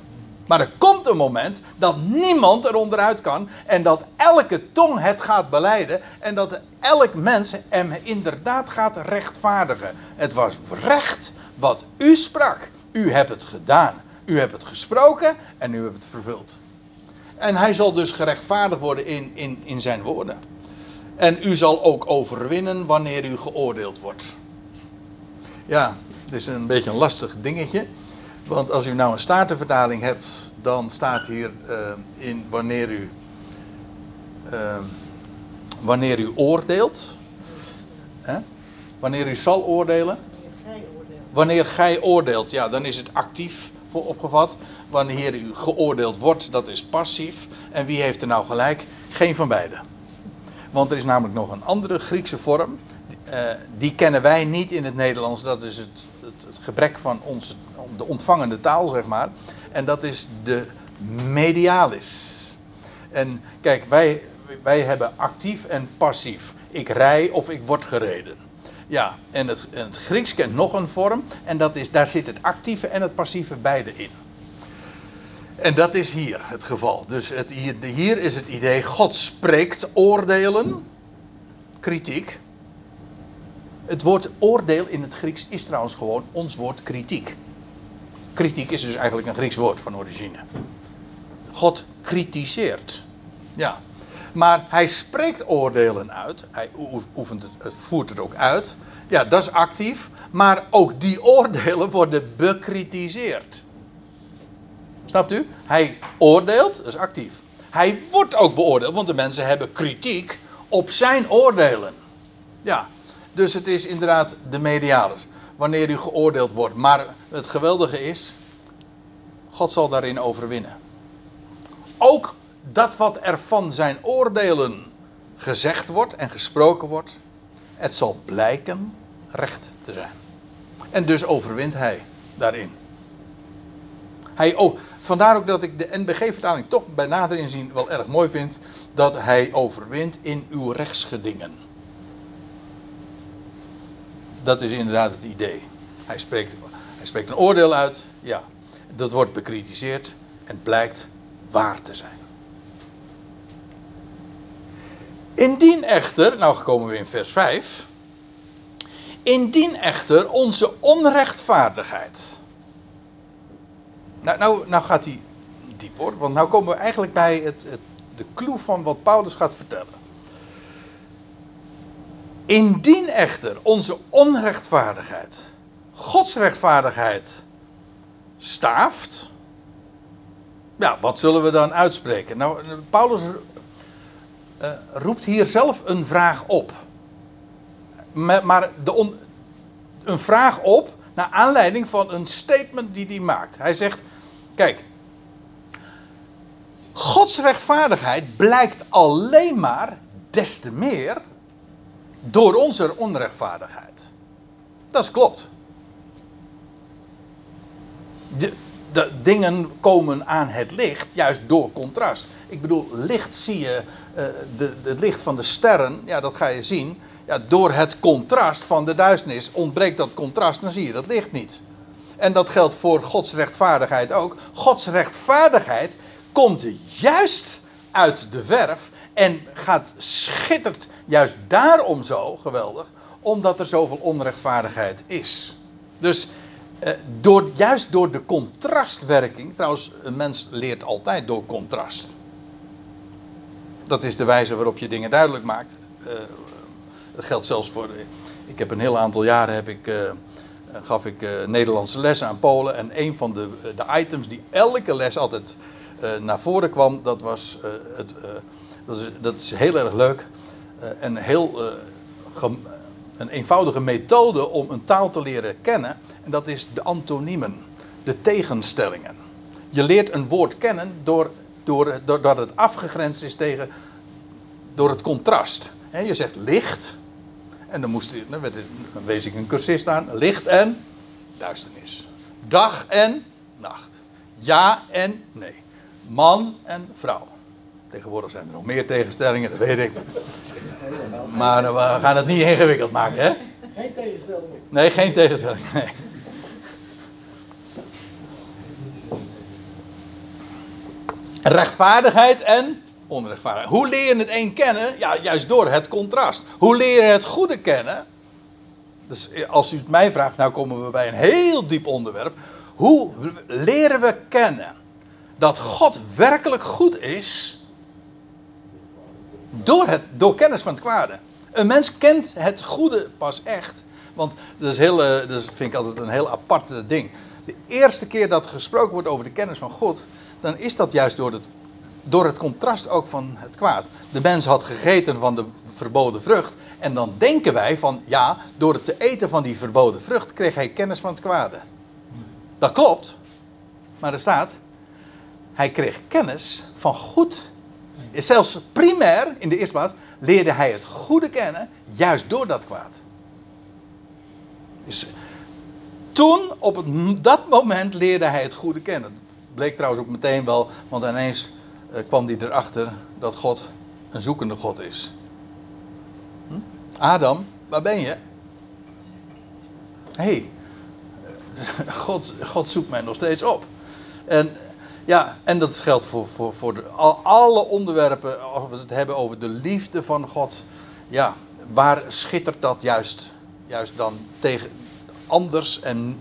A: Maar er komt een moment dat niemand er onderuit kan en dat elke tong het gaat beleiden en dat elk mens hem inderdaad gaat rechtvaardigen. Het was recht wat u sprak. U hebt het gedaan. U hebt het gesproken en u hebt het vervuld. En hij zal dus gerechtvaardigd worden in, in, in zijn woorden. En u zal ook overwinnen wanneer u geoordeeld wordt. Ja, het is een beetje een lastig dingetje. Want als u nou een statenvertaling hebt, dan staat hier uh, in wanneer u, uh, wanneer u oordeelt. Hè? Wanneer u zal oordelen. Wanneer gij oordeelt, ja, dan is het actief voor opgevat. Wanneer u geoordeeld wordt, dat is passief. En wie heeft er nou gelijk? Geen van beiden. Want er is namelijk nog een andere Griekse vorm. Uh, die kennen wij niet in het Nederlands. Dat is het, het, het, gebrek van onze, de ontvangende taal, zeg maar. En dat is de medialis. En kijk, wij, wij hebben actief en passief. Ik rij of ik word gereden. Ja, en het, het Grieks kent nog een vorm. En dat is, daar zit het actieve en het passieve beide in. En dat is hier het geval. Dus het, hier, hier is het idee: God spreekt oordelen, kritiek. Het woord oordeel in het Grieks is trouwens gewoon ons woord kritiek. Kritiek is dus eigenlijk een Grieks woord van origine. God kritiseert. Ja. Maar hij spreekt oordelen uit. Hij oefent het, voert het ook uit. Ja, dat is actief. Maar ook die oordelen worden bekritiseerd. Snapt u? Hij oordeelt, dat is actief. Hij wordt ook beoordeeld, want de mensen hebben kritiek op zijn oordelen. Ja, dus het is inderdaad de medialis. Wanneer u geoordeeld wordt. Maar het geweldige is, God zal daarin overwinnen. Ook dat wat er van zijn oordelen gezegd wordt en gesproken wordt, het zal blijken recht te zijn. En dus overwint hij daarin. Hij, oh, vandaar ook dat ik de NBG-vertaling toch bij nader inzien wel erg mooi vind. Dat hij overwint in uw rechtsgedingen. Dat is inderdaad het idee. Hij spreekt, hij spreekt een oordeel uit. Ja, dat wordt bekritiseerd en blijkt waar te zijn. Indien echter, nou komen we in vers 5. Indien echter onze onrechtvaardigheid. Nou, nou, nou gaat hij diep hoor, want nou komen we eigenlijk bij het, het, de clue van wat Paulus gaat vertellen. Indien echter onze onrechtvaardigheid Gods rechtvaardigheid staaft. Ja, wat zullen we dan uitspreken? Nou, Paulus uh, roept hier zelf een vraag op. Maar de een vraag op naar aanleiding van een statement die hij maakt. Hij zegt: Kijk, Gods rechtvaardigheid blijkt alleen maar des te meer door onze onrechtvaardigheid. Dat klopt. De, de, dingen komen aan het licht juist door contrast. Ik bedoel, licht zie je, de, de licht van de sterren, ja, dat ga je zien. Ja, door het contrast van de duisternis ontbreekt dat contrast, dan zie je dat licht niet. En dat geldt voor Gods rechtvaardigheid ook. Gods rechtvaardigheid komt juist uit de verf en gaat schittert juist daarom zo geweldig, omdat er zoveel onrechtvaardigheid is. Dus eh, door, juist door de contrastwerking, trouwens, een mens leert altijd door contrast. Dat is de wijze waarop je dingen duidelijk maakt. Dat geldt zelfs voor. Ik heb een heel aantal jaren heb ik, uh, gaf ik Nederlandse lessen aan Polen. En een van de, de items die elke les altijd eh, naar voren kwam, dat was eh, het, eh, dat, is, dat is heel erg leuk. Eh, en heel eh, een eenvoudige methode om een taal te leren kennen. En dat is de antoniemen, de tegenstellingen. Je leert een woord kennen door, door, doordat het afgegrensd is tegen, door het contrast. Je zegt licht. En dan, moest, dan, dan wees ik een cursist aan. Licht en duisternis. Dag en nacht. Ja en nee. Man en vrouw. Tegenwoordig zijn er nog meer tegenstellingen, dat weet ik. Maar eh, we gaan het niet ingewikkeld maken, hè?
C: Geen tegenstelling.
A: Nee, geen tegenstelling. Nee. Rechtvaardigheid en onrechtvaardigheid. Hoe leer je het een kennen? Ja, juist door het contrast. Hoe leer je het goede kennen? Dus als u het mij vraagt, nou komen we bij een heel diep onderwerp. Hoe leren we kennen dat God werkelijk goed is? Door, het, door kennis van het kwade. Een mens kent het goede pas echt. Want dat, is heel, eh, dat vind ik altijd een heel apart eh, ding. De eerste keer dat gesproken wordt over de kennis van God, dan is dat juist door het, door het contrast ook van het kwaad. De mens had gegeten van de verboden vrucht. En dan denken wij van ja, door het te eten van die verboden vrucht kreeg hij kennis van het kwade. Dat klopt. Maar er staat, hij kreeg kennis van goed. Zelfs primair, in de eerste plaats, leerde hij het goede kennen, juist door dat kwaad. Dus toen, op dat moment, leerde hij het goede kennen. Dat bleek trouwens ook meteen wel, want ineens eh, kwam hij erachter dat God een zoekende God is. Hm? Adam, waar ben je? Hé, hey, God, God zoekt mij nog steeds op. En ja, en dat geldt voor, voor, voor de, al, alle onderwerpen, als we het hebben over de liefde van God. Ja, waar schittert dat juist, juist dan tegen anders en,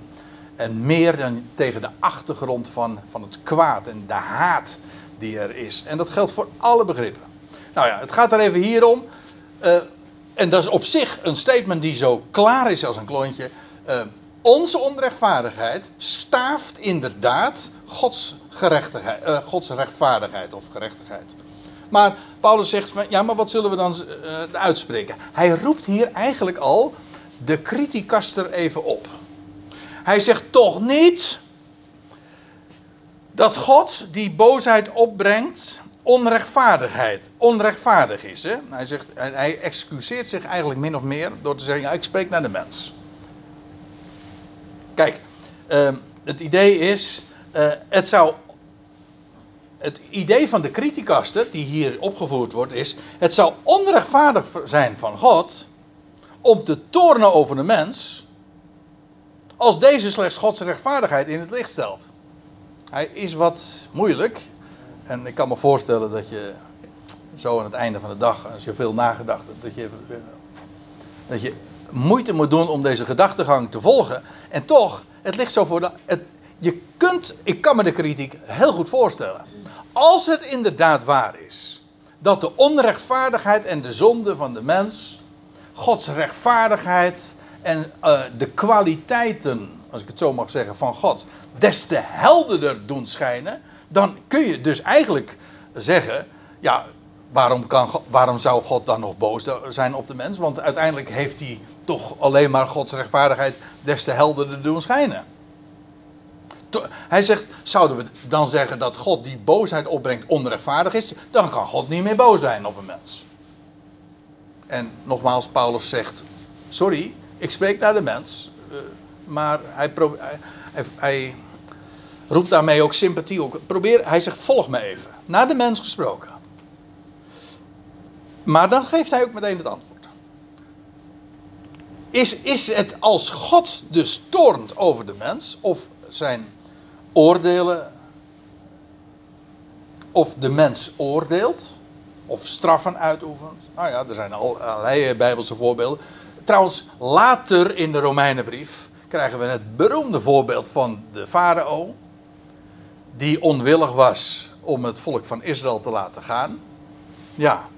A: en meer dan tegen de achtergrond van, van het kwaad en de haat die er is. En dat geldt voor alle begrippen. Nou ja, het gaat er even hier om. Uh, en dat is op zich een statement die zo klaar is als een klontje. Uh, onze onrechtvaardigheid staaft inderdaad Gods, gerechtigheid, uh, Gods rechtvaardigheid of gerechtigheid. Maar Paulus zegt van ja, maar wat zullen we dan uh, uitspreken? Hij roept hier eigenlijk al de criticaster even op. Hij zegt toch niet dat God die boosheid opbrengt onrechtvaardigheid, onrechtvaardig is. Hè? Hij, zegt, hij excuseert zich eigenlijk min of meer door te zeggen: ja, ik spreek naar de mens. Kijk, uh, het idee is, uh, het zou. Het idee van de criticaster die hier opgevoerd wordt is: het zou onrechtvaardig zijn van God om te tornen over de mens, als deze slechts Gods rechtvaardigheid in het licht stelt. Hij is wat moeilijk. En ik kan me voorstellen dat je zo aan het einde van de dag, als je veel nagedacht hebt, dat je, dat je moeite moet doen om deze gedachtegang te volgen. En toch, het ligt zo voor de. Je kunt, ik kan me de kritiek heel goed voorstellen. Als het inderdaad waar is dat de onrechtvaardigheid en de zonde van de mens, Gods rechtvaardigheid en uh, de kwaliteiten, als ik het zo mag zeggen, van God, des te helderder doen schijnen, dan kun je dus eigenlijk zeggen, ja, waarom, kan, waarom zou God dan nog boos zijn op de mens? Want uiteindelijk heeft hij toch alleen maar Gods rechtvaardigheid des te helderder doen schijnen. Hij zegt, zouden we dan zeggen dat God die boosheid opbrengt onrechtvaardig is? Dan kan God niet meer boos zijn op een mens. En nogmaals, Paulus zegt, sorry, ik spreek naar de mens. Maar hij, hij, hij, hij roept daarmee ook sympathie op. Probeer, hij zegt, volg me even. Naar de mens gesproken. Maar dan geeft hij ook meteen het antwoord. Is, is het als God dus toornt over de mens, of zijn oordelen, of de mens oordeelt, of straffen uitoefent? Nou ja, er zijn allerlei bijbelse voorbeelden. Trouwens, later in de Romeinenbrief krijgen we het beroemde voorbeeld van de farao, die onwillig was om het volk van Israël te laten gaan. Ja,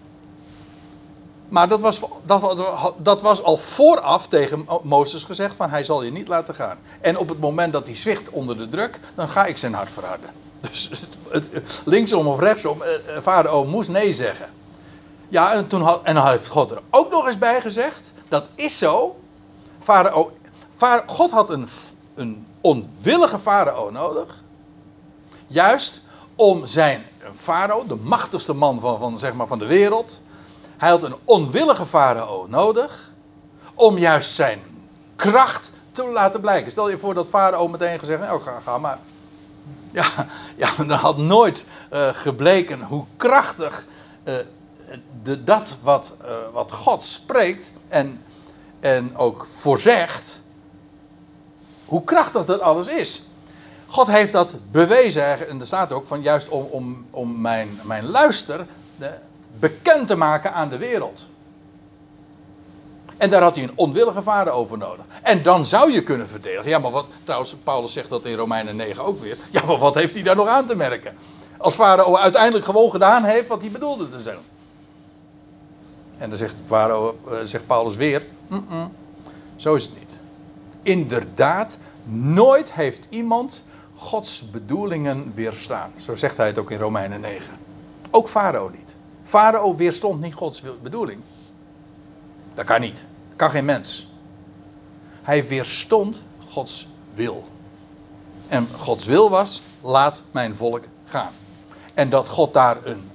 A: maar dat was, dat, dat was al vooraf tegen Mozes gezegd van hij zal je niet laten gaan. En op het moment dat hij zwicht onder de druk, dan ga ik zijn hart verharden. Dus het, linksom of rechtsom, eh, eh, Farao moest nee zeggen. Ja, en, toen had, en heeft God er ook nog eens bij gezegd, dat is zo. Farao, God had een, een onwillige farao nodig. Juist om zijn farao, de machtigste man van, van, zeg maar, van de wereld. Hij had een onwillige farao nodig. Om juist zijn kracht te laten blijken. Stel je voor dat farao meteen gezegd: Nou, ga, maar. Ja, ja, dan had nooit uh, gebleken hoe krachtig uh, de, dat wat, uh, wat God spreekt en, en ook voorzegt, hoe krachtig dat alles is. God heeft dat bewezen, en er staat ook van juist om, om, om mijn, mijn luister de, bekend te maken aan de wereld. En daar had hij een onwillige vader over nodig. En dan zou je kunnen verdedigen. Ja, maar wat, trouwens, Paulus zegt dat in Romeinen 9 ook weer. Ja, maar wat heeft hij daar nog aan te merken? Als Farao uiteindelijk gewoon gedaan heeft wat hij bedoelde te zeggen. En dan zegt, Farao, uh, zegt Paulus weer: Zo is het niet. Inderdaad, nooit heeft iemand Gods bedoelingen weerstaan. Zo zegt hij het ook in Romeinen 9. Ook Farao niet. Farao weerstond niet Gods bedoeling. Dat kan niet. Dat kan geen mens. Hij weerstond Gods wil. En Gods wil was: laat mijn volk gaan. En dat God daar een,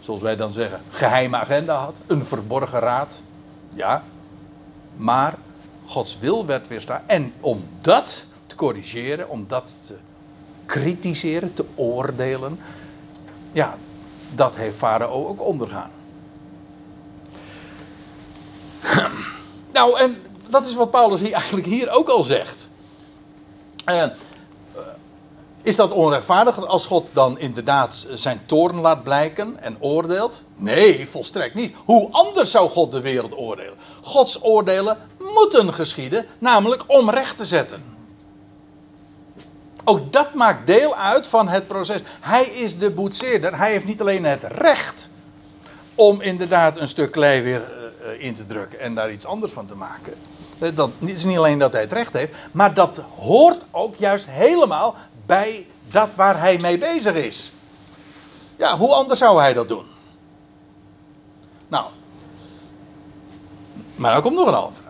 A: zoals wij dan zeggen, geheime agenda had, een verborgen raad. Ja, maar Gods wil werd weerstaan. En om dat te corrigeren, om dat te kritiseren, te oordelen, ja, dat heeft Farao ook ondergaan. Nou, en dat is wat Paulus hier eigenlijk hier ook al zegt. Uh, is dat onrechtvaardig als God dan inderdaad zijn toorn laat blijken en oordeelt? Nee, volstrekt niet. Hoe anders zou God de wereld oordelen? Gods oordelen moeten geschieden, namelijk om recht te zetten. Ook dat maakt deel uit van het proces. Hij is de boetseerder. Hij heeft niet alleen het recht om inderdaad een stuk klei weer uh, in te drukken en daar iets anders van te maken. Dat is niet alleen dat hij het recht heeft, maar dat hoort ook juist helemaal bij dat waar hij mee bezig is. Ja, hoe anders zou hij dat doen? Nou, maar dan komt nog een andere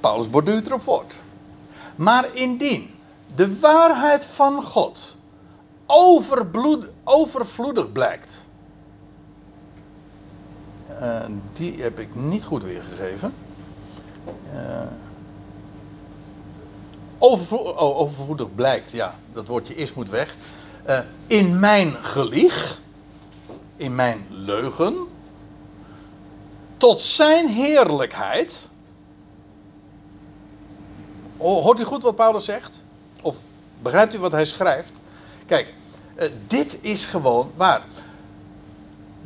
A: Paulus borduurt erop voort. Maar indien de waarheid van God overvloedig blijkt. Uh, die heb ik niet goed weergegeven. Uh, overvlo overvloedig blijkt, ja, dat woordje is moet weg. Uh, in mijn gelieg, in mijn leugen, tot zijn heerlijkheid. Hoort u goed wat Paulus zegt? Of begrijpt u wat hij schrijft? Kijk, uh, dit is gewoon waar.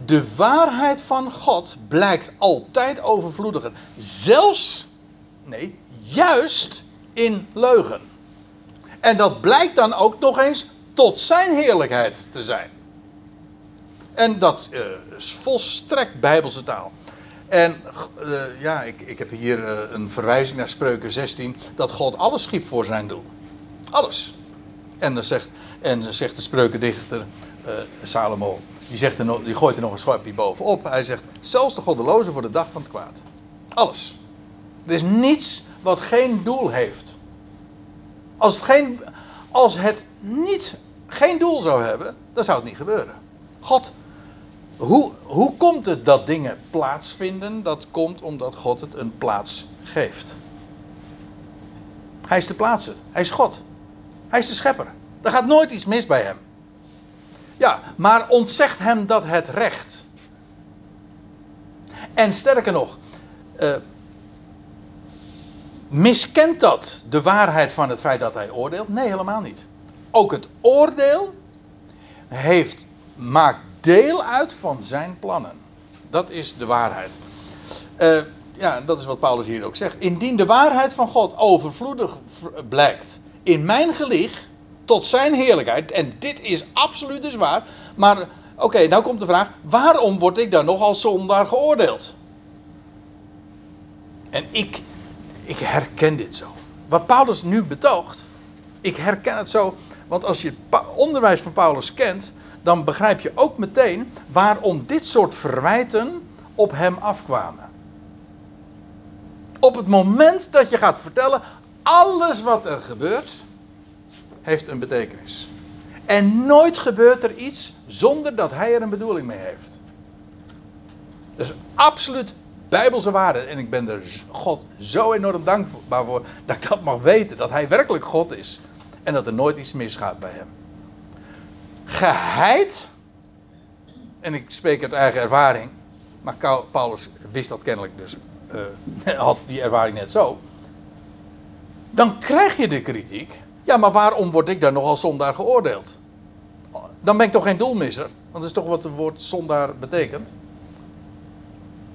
A: De waarheid van God blijkt altijd overvloediger. Zelfs, nee, juist in leugen. En dat blijkt dan ook nog eens tot zijn heerlijkheid te zijn. En dat uh, is volstrekt bijbelse taal. En uh, ja, ik, ik, heb hier uh, een verwijzing naar Spreuken 16. Dat God alles schiep voor zijn doel. Alles. En dan zegt, en dan zegt de spreukendichter Salomo. Die, zegt er die gooit er nog een schorpje bovenop. Hij zegt, zelfs de goddeloze voor de dag van het kwaad. Alles. Er is niets wat geen doel heeft. Als het, geen, als het niet, geen doel zou hebben, dan zou het niet gebeuren. God, hoe, hoe komt het dat dingen plaatsvinden? Dat komt omdat God het een plaats geeft. Hij is de plaatser. Hij is God. Hij is de schepper. Er gaat nooit iets mis bij hem. Ja, maar ontzegt hem dat het recht. En sterker nog, uh, miskent dat de waarheid van het feit dat hij oordeelt? Nee, helemaal niet. Ook het oordeel heeft, maakt deel uit van zijn plannen. Dat is de waarheid. Uh, ja, dat is wat Paulus hier ook zegt. Indien de waarheid van God overvloedig blijkt in mijn gelieg tot zijn heerlijkheid, en dit is absoluut dus waar, maar oké, okay, nou komt de vraag, waarom word ik dan nog als zondaar geoordeeld? En ik, ik herken dit zo. wat Paulus nu betoogt, ik herken het zo, want als je het onderwijs van Paulus kent, dan begrijp je ook meteen waarom dit soort verwijten op hem afkwamen. Op het moment dat je gaat vertellen, alles wat er gebeurt, heeft een betekenis. En nooit gebeurt er iets zonder dat hij er een bedoeling mee heeft. Is absoluut bijbelse waarde. En ik ben er God zo enorm dankbaar voor dat ik dat mag weten. Dat hij werkelijk God is. En dat er nooit iets misgaat bij hem. Geheid. En ik spreek uit eigen ervaring. Maar Paulus wist dat kennelijk dus. Uh, had die ervaring net zo. Dan krijg je de kritiek. Ja, maar waarom word ik dan nog als zondaar geoordeeld? Dan ben ik toch geen doelmisser? Want dat is toch wat het woord zondaar betekent?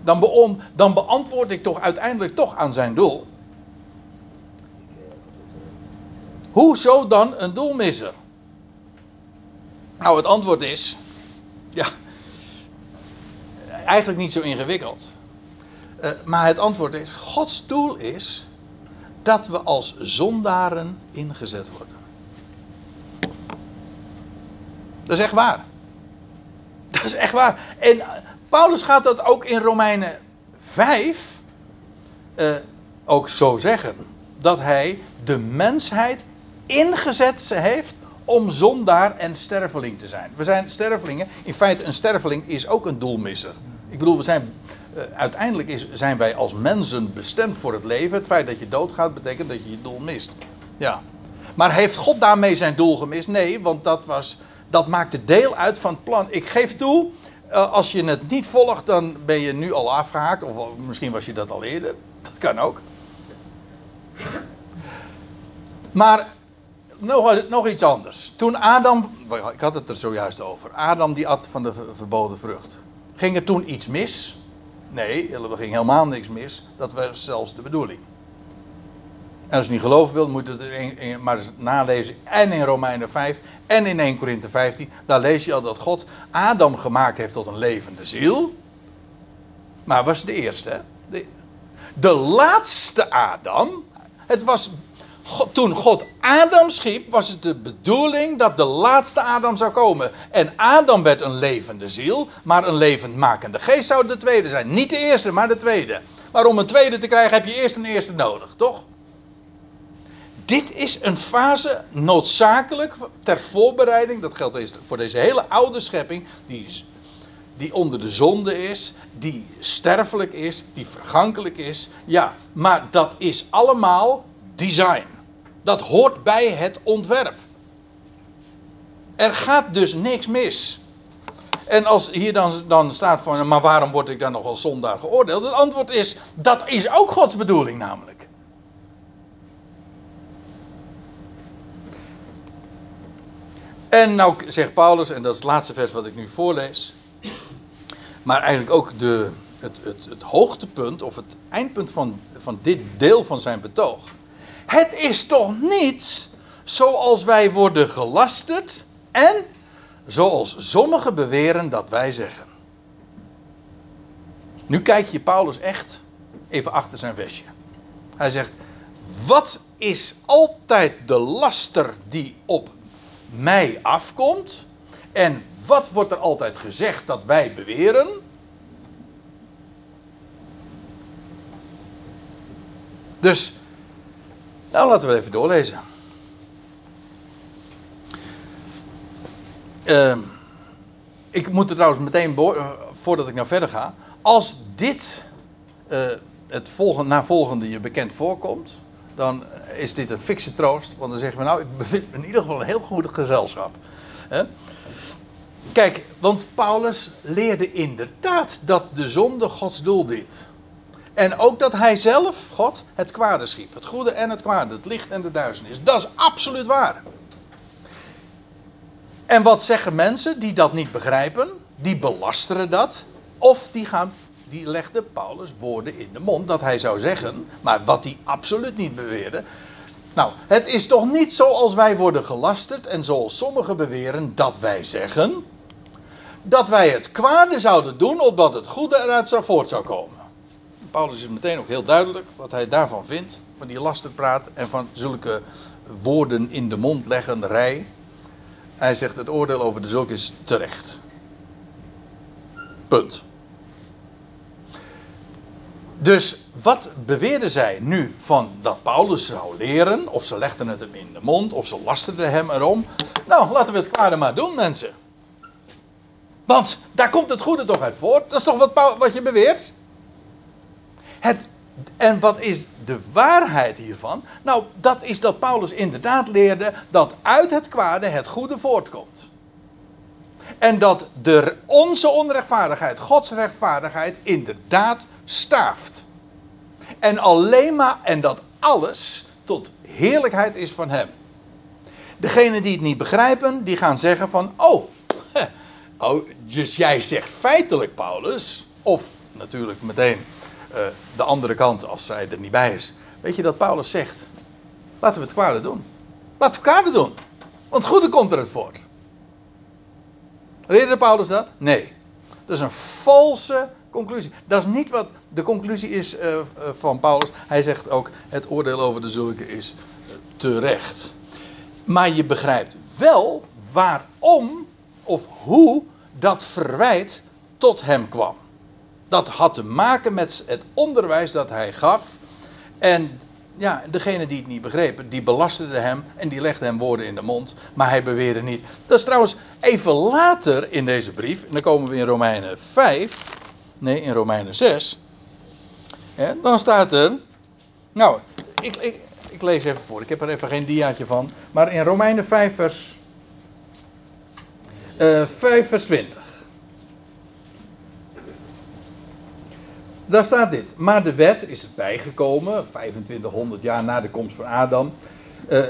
A: Dan, dan beantwoord ik toch uiteindelijk toch aan zijn doel. Hoezo dan een doelmisser? Nou, het antwoord is. Ja. Eigenlijk niet zo ingewikkeld. Uh, maar het antwoord is: Gods doel is dat we als zondaren ingezet worden. Dat is echt waar. Dat is echt waar. En Paulus gaat dat ook in Romeinen 5 uh, eh, ook zo zeggen. Dat hij de mensheid ingezet heeft om zondaar en sterveling te zijn. We zijn stervelingen. In feite, een sterveling is ook een doelmisser. Ik bedoel, we zijn, uh, uiteindelijk is, zijn wij als mensen bestemd voor het leven. Het feit dat je doodgaat betekent dat je je doel mist. Ja. Maar heeft God daarmee zijn doel gemist? Nee, want dat, was, dat maakte deel uit van het plan. Ik geef toe, uh, als je het niet volgt, dan ben je nu al afgehaakt. Of misschien was je dat al eerder. Dat kan ook. Maar nog, nog iets anders. Toen Adam, ik had het er zojuist over. Adam die at van de verboden vrucht. Ging er toen iets mis? Nee, er ging helemaal niks mis. Dat was zelfs de bedoeling. En als je niet geloven wilt, moet je het maar eens nalezen. En in Romeinen 5 en in 1 Korinthe 15. Daar lees je al dat God Adam gemaakt heeft tot een levende ziel. Maar was de eerste. De, de laatste Adam. Het was toen God Adam schiep, was het de bedoeling dat de laatste Adam zou komen. En Adam werd een levende ziel, maar een levendmakende geest zou de tweede zijn. Niet de eerste, maar de tweede. Maar om een tweede te krijgen heb je eerst een eerste nodig, toch? Dit is een fase noodzakelijk ter voorbereiding, dat geldt voor deze hele oude schepping, die, die onder de zonde is, die sterfelijk is, die vergankelijk is. Ja, maar dat is allemaal design. Dat hoort bij het ontwerp. Er gaat dus niks mis. En als hier dan, dan staat van, maar waarom word ik dan nog als zondaar geoordeeld? Het antwoord is, dat is ook Gods bedoeling namelijk. En nou zegt Paulus, en dat is het laatste vers wat ik nu voorlees. Maar eigenlijk ook de, het, het, het hoogtepunt of het eindpunt van, van dit deel van zijn betoog. Het is toch niet zoals wij worden gelasterd en zoals sommigen beweren dat wij zeggen. Nu kijk je Paulus echt even achter zijn vestje. Hij zegt: Wat is altijd de laster die op mij afkomt? En wat wordt er altijd gezegd dat wij beweren? Dus nou, laten we even doorlezen. Uh, ik moet er trouwens meteen, eh, voordat ik nou verder ga. Als dit uh, het volgende, na volgende je bekend voorkomt, dan is dit een fikse troost. Want dan zeggen we nou, ik bevind me in ieder geval een heel goed gezelschap. Kijk, want Paulus leerde inderdaad dat de zonde Gods doel dient. En ook dat hij zelf, God, het kwade schiep. Het goede en het kwade. Het licht en de duisternis. Dat is absoluut waar. En wat zeggen mensen die dat niet begrijpen? Die belasteren dat. Of die gaan. Die Paulus woorden in de mond dat hij zou zeggen. Maar wat hij absoluut niet beweerde. Nou, het is toch niet zoals wij worden gelasterd. En zoals sommigen beweren dat wij zeggen. Dat wij het kwade zouden doen opdat het goede eruit zou voort zou komen. Paulus is meteen ook heel duidelijk wat hij daarvan vindt. Van die lasterpraat en van zulke woorden in de mond leggen rij. Hij zegt het oordeel over de zulke is terecht. Punt. Dus wat beweerden zij nu van dat Paulus zou leren? Of ze legden het hem in de mond, of ze lasterden hem erom. Nou, laten we het kwade maar doen, mensen. Want daar komt het goede toch uit voort. Dat is toch wat, wat je beweert? Het, en wat is de waarheid hiervan? Nou, dat is dat Paulus inderdaad leerde dat uit het kwade het goede voortkomt. En dat de, onze onrechtvaardigheid, Gods rechtvaardigheid, inderdaad staaft. En alleen maar, en dat alles tot heerlijkheid is van Hem. Degenen die het niet begrijpen, die gaan zeggen van, oh, oh dus jij zegt feitelijk, Paulus, of natuurlijk meteen uh, de andere kant als zij er niet bij is. Weet je dat Paulus zegt? Laten we het kwade doen. Laten we het kwade doen. Want het goede komt eruit voort. Leerde Paulus dat? Nee. Dat is een valse conclusie. Dat is niet wat de conclusie is uh, van Paulus. Hij zegt ook: het oordeel over de zulke is terecht. Maar je begrijpt wel waarom of hoe dat verwijt tot hem kwam. Dat had te maken met het onderwijs dat hij gaf. En ja, degene die het niet begrepen, die belasterde hem en die legde hem woorden in de mond. Maar hij beweerde niet. Dat is trouwens even later in deze brief. En dan komen we in Romeinen 5. Nee, in Romeinen 6. dan staat er. Nou, ik, ik, ik lees even voor. Ik heb er even geen diaatje van. Maar in Romeinen 5 vers. Uh, 5 vers 20. Daar staat dit. Maar de wet is bijgekomen, 2500 jaar na de komst van Adam. Uh,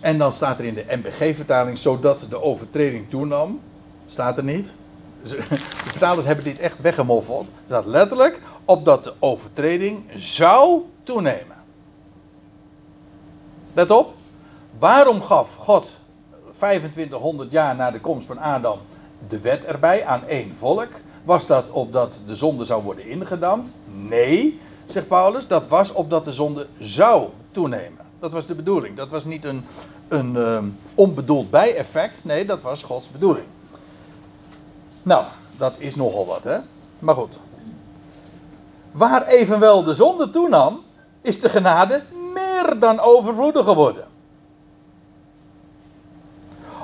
A: en dan staat er in de MBG-vertaling, zodat de overtreding toenam. Staat er niet. De vertalers hebben dit echt weggemoffeld. Er staat letterlijk, opdat de overtreding zou toenemen. Let op. Waarom gaf God 2500 jaar na de komst van Adam de wet erbij aan één volk? Was dat opdat de zonde zou worden ingedampt? Nee, zegt Paulus, dat was opdat de zonde zou toenemen. Dat was de bedoeling. Dat was niet een, een um, onbedoeld bijeffect. Nee, dat was Gods bedoeling. Nou, dat is nogal wat, hè? Maar goed. Waar evenwel de zonde toenam, is de genade meer dan overvloedig geworden.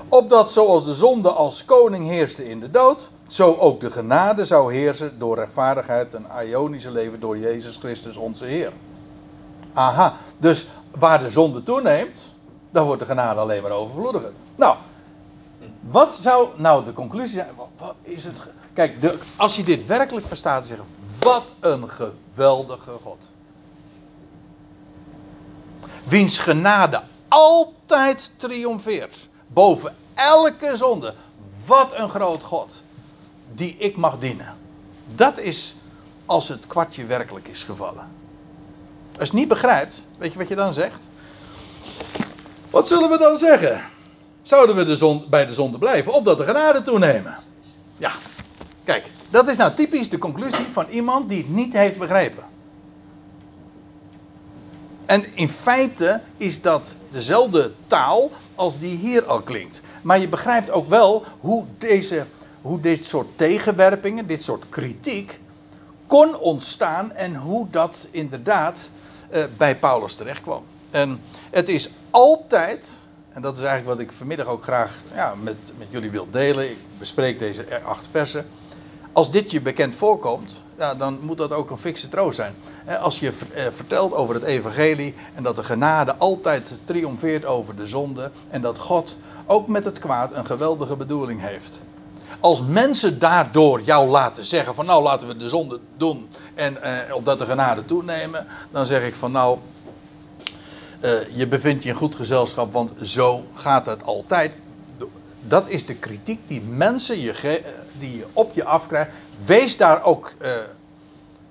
A: Opdat zoals de zonde als koning heerste in de dood, zo ook de genade zou heersen door rechtvaardigheid en Ionische leven door Jezus Christus onze Heer. Aha, dus waar de zonde toeneemt, dan wordt de genade alleen maar overvloediger. Nou, wat zou nou de conclusie zijn? Wat, is het? Kijk, de, als je dit werkelijk verstaat, zeggen: wat een geweldige God. Wiens genade altijd triomfeert boven elke zonde. Wat een groot God die ik mag dienen. Dat is als het kwartje werkelijk is gevallen. Als je het niet begrijpt, weet je wat je dan zegt? Wat zullen we dan zeggen? Zouden we de zon, bij de zonde blijven, opdat de genade toenemen? Ja, kijk, dat is nou typisch de conclusie van iemand die het niet heeft begrepen. En in feite is dat dezelfde taal als die hier al klinkt. Maar je begrijpt ook wel hoe deze hoe dit soort tegenwerpingen, dit soort kritiek, kon ontstaan en hoe dat inderdaad uh, bij Paulus terecht kwam. En het is altijd, en dat is eigenlijk wat ik vanmiddag ook graag ja, met, met jullie wil delen, ik bespreek deze acht versen. Als dit je bekend voorkomt, ja, dan moet dat ook een fikse troost zijn. Als je eh, vertelt over het evangelie en dat de genade altijd triomfeert over de zonde en dat God ook met het kwaad een geweldige bedoeling heeft als mensen daardoor jou laten zeggen van nou laten we de zonde doen en eh, opdat de genade toenemen, dan zeg ik van nou uh, je bevindt je in goed gezelschap, want zo gaat het altijd. Dat is de kritiek die mensen je eh, die je op je afkrijgt. Wees daar ook uh,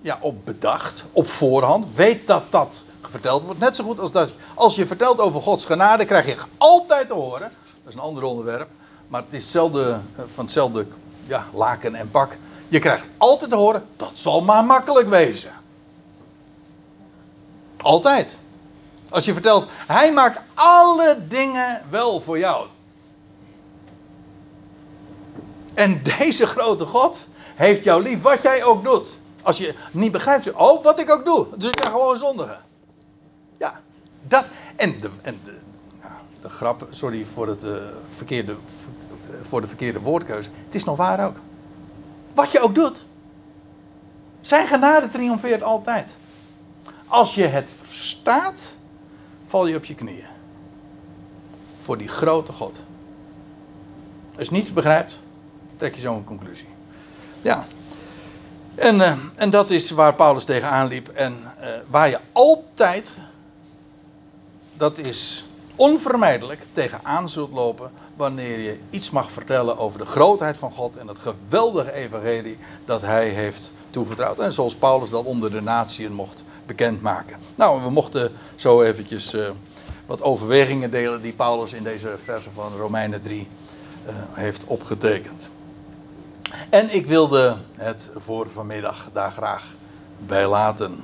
A: ja, op bedacht, op voorhand. Weet dat dat verteld wordt. Net zo goed als dat als je vertelt over Gods genade, krijg je altijd te horen. Dat is een ander onderwerp maar het is hetzelfde, eh, van hetzelfde ja, laken en pak. Je krijgt altijd te horen, dat zal maar makkelijk wezen. Altijd. Als je vertelt, hij maakt alle dingen wel voor jou. En deze grote God heeft jou lief, wat jij ook doet. Als je niet begrijpt, oh, wat ik ook doe. Dus ik ben gewoon zondigen. Ja, dat. En de, en de, nou, de grap, sorry voor, het, uh, verkeerde, voor de verkeerde woordkeuze. Het is nog waar ook. Wat je ook doet. Zijn genade triomfeert altijd. Als je het verstaat, val je op je knieën. Voor die grote God. Als je niets begrijpt, trek je zo'n conclusie. Ja. En, uh, en dat is waar Paulus tegenaan liep. En uh, waar je altijd, dat is onvermijdelijk, tegenaan zult lopen. wanneer je iets mag vertellen over de grootheid van God. en het geweldige evangelie dat hij heeft toevertrouwd. En zoals Paulus dat onder de natieën mocht bekendmaken. Nou, we mochten zo eventjes uh, wat overwegingen delen die Paulus in deze versen van Romeinen 3 heeft opgetekend. En ik wilde het voor vanmiddag daar graag bij laten.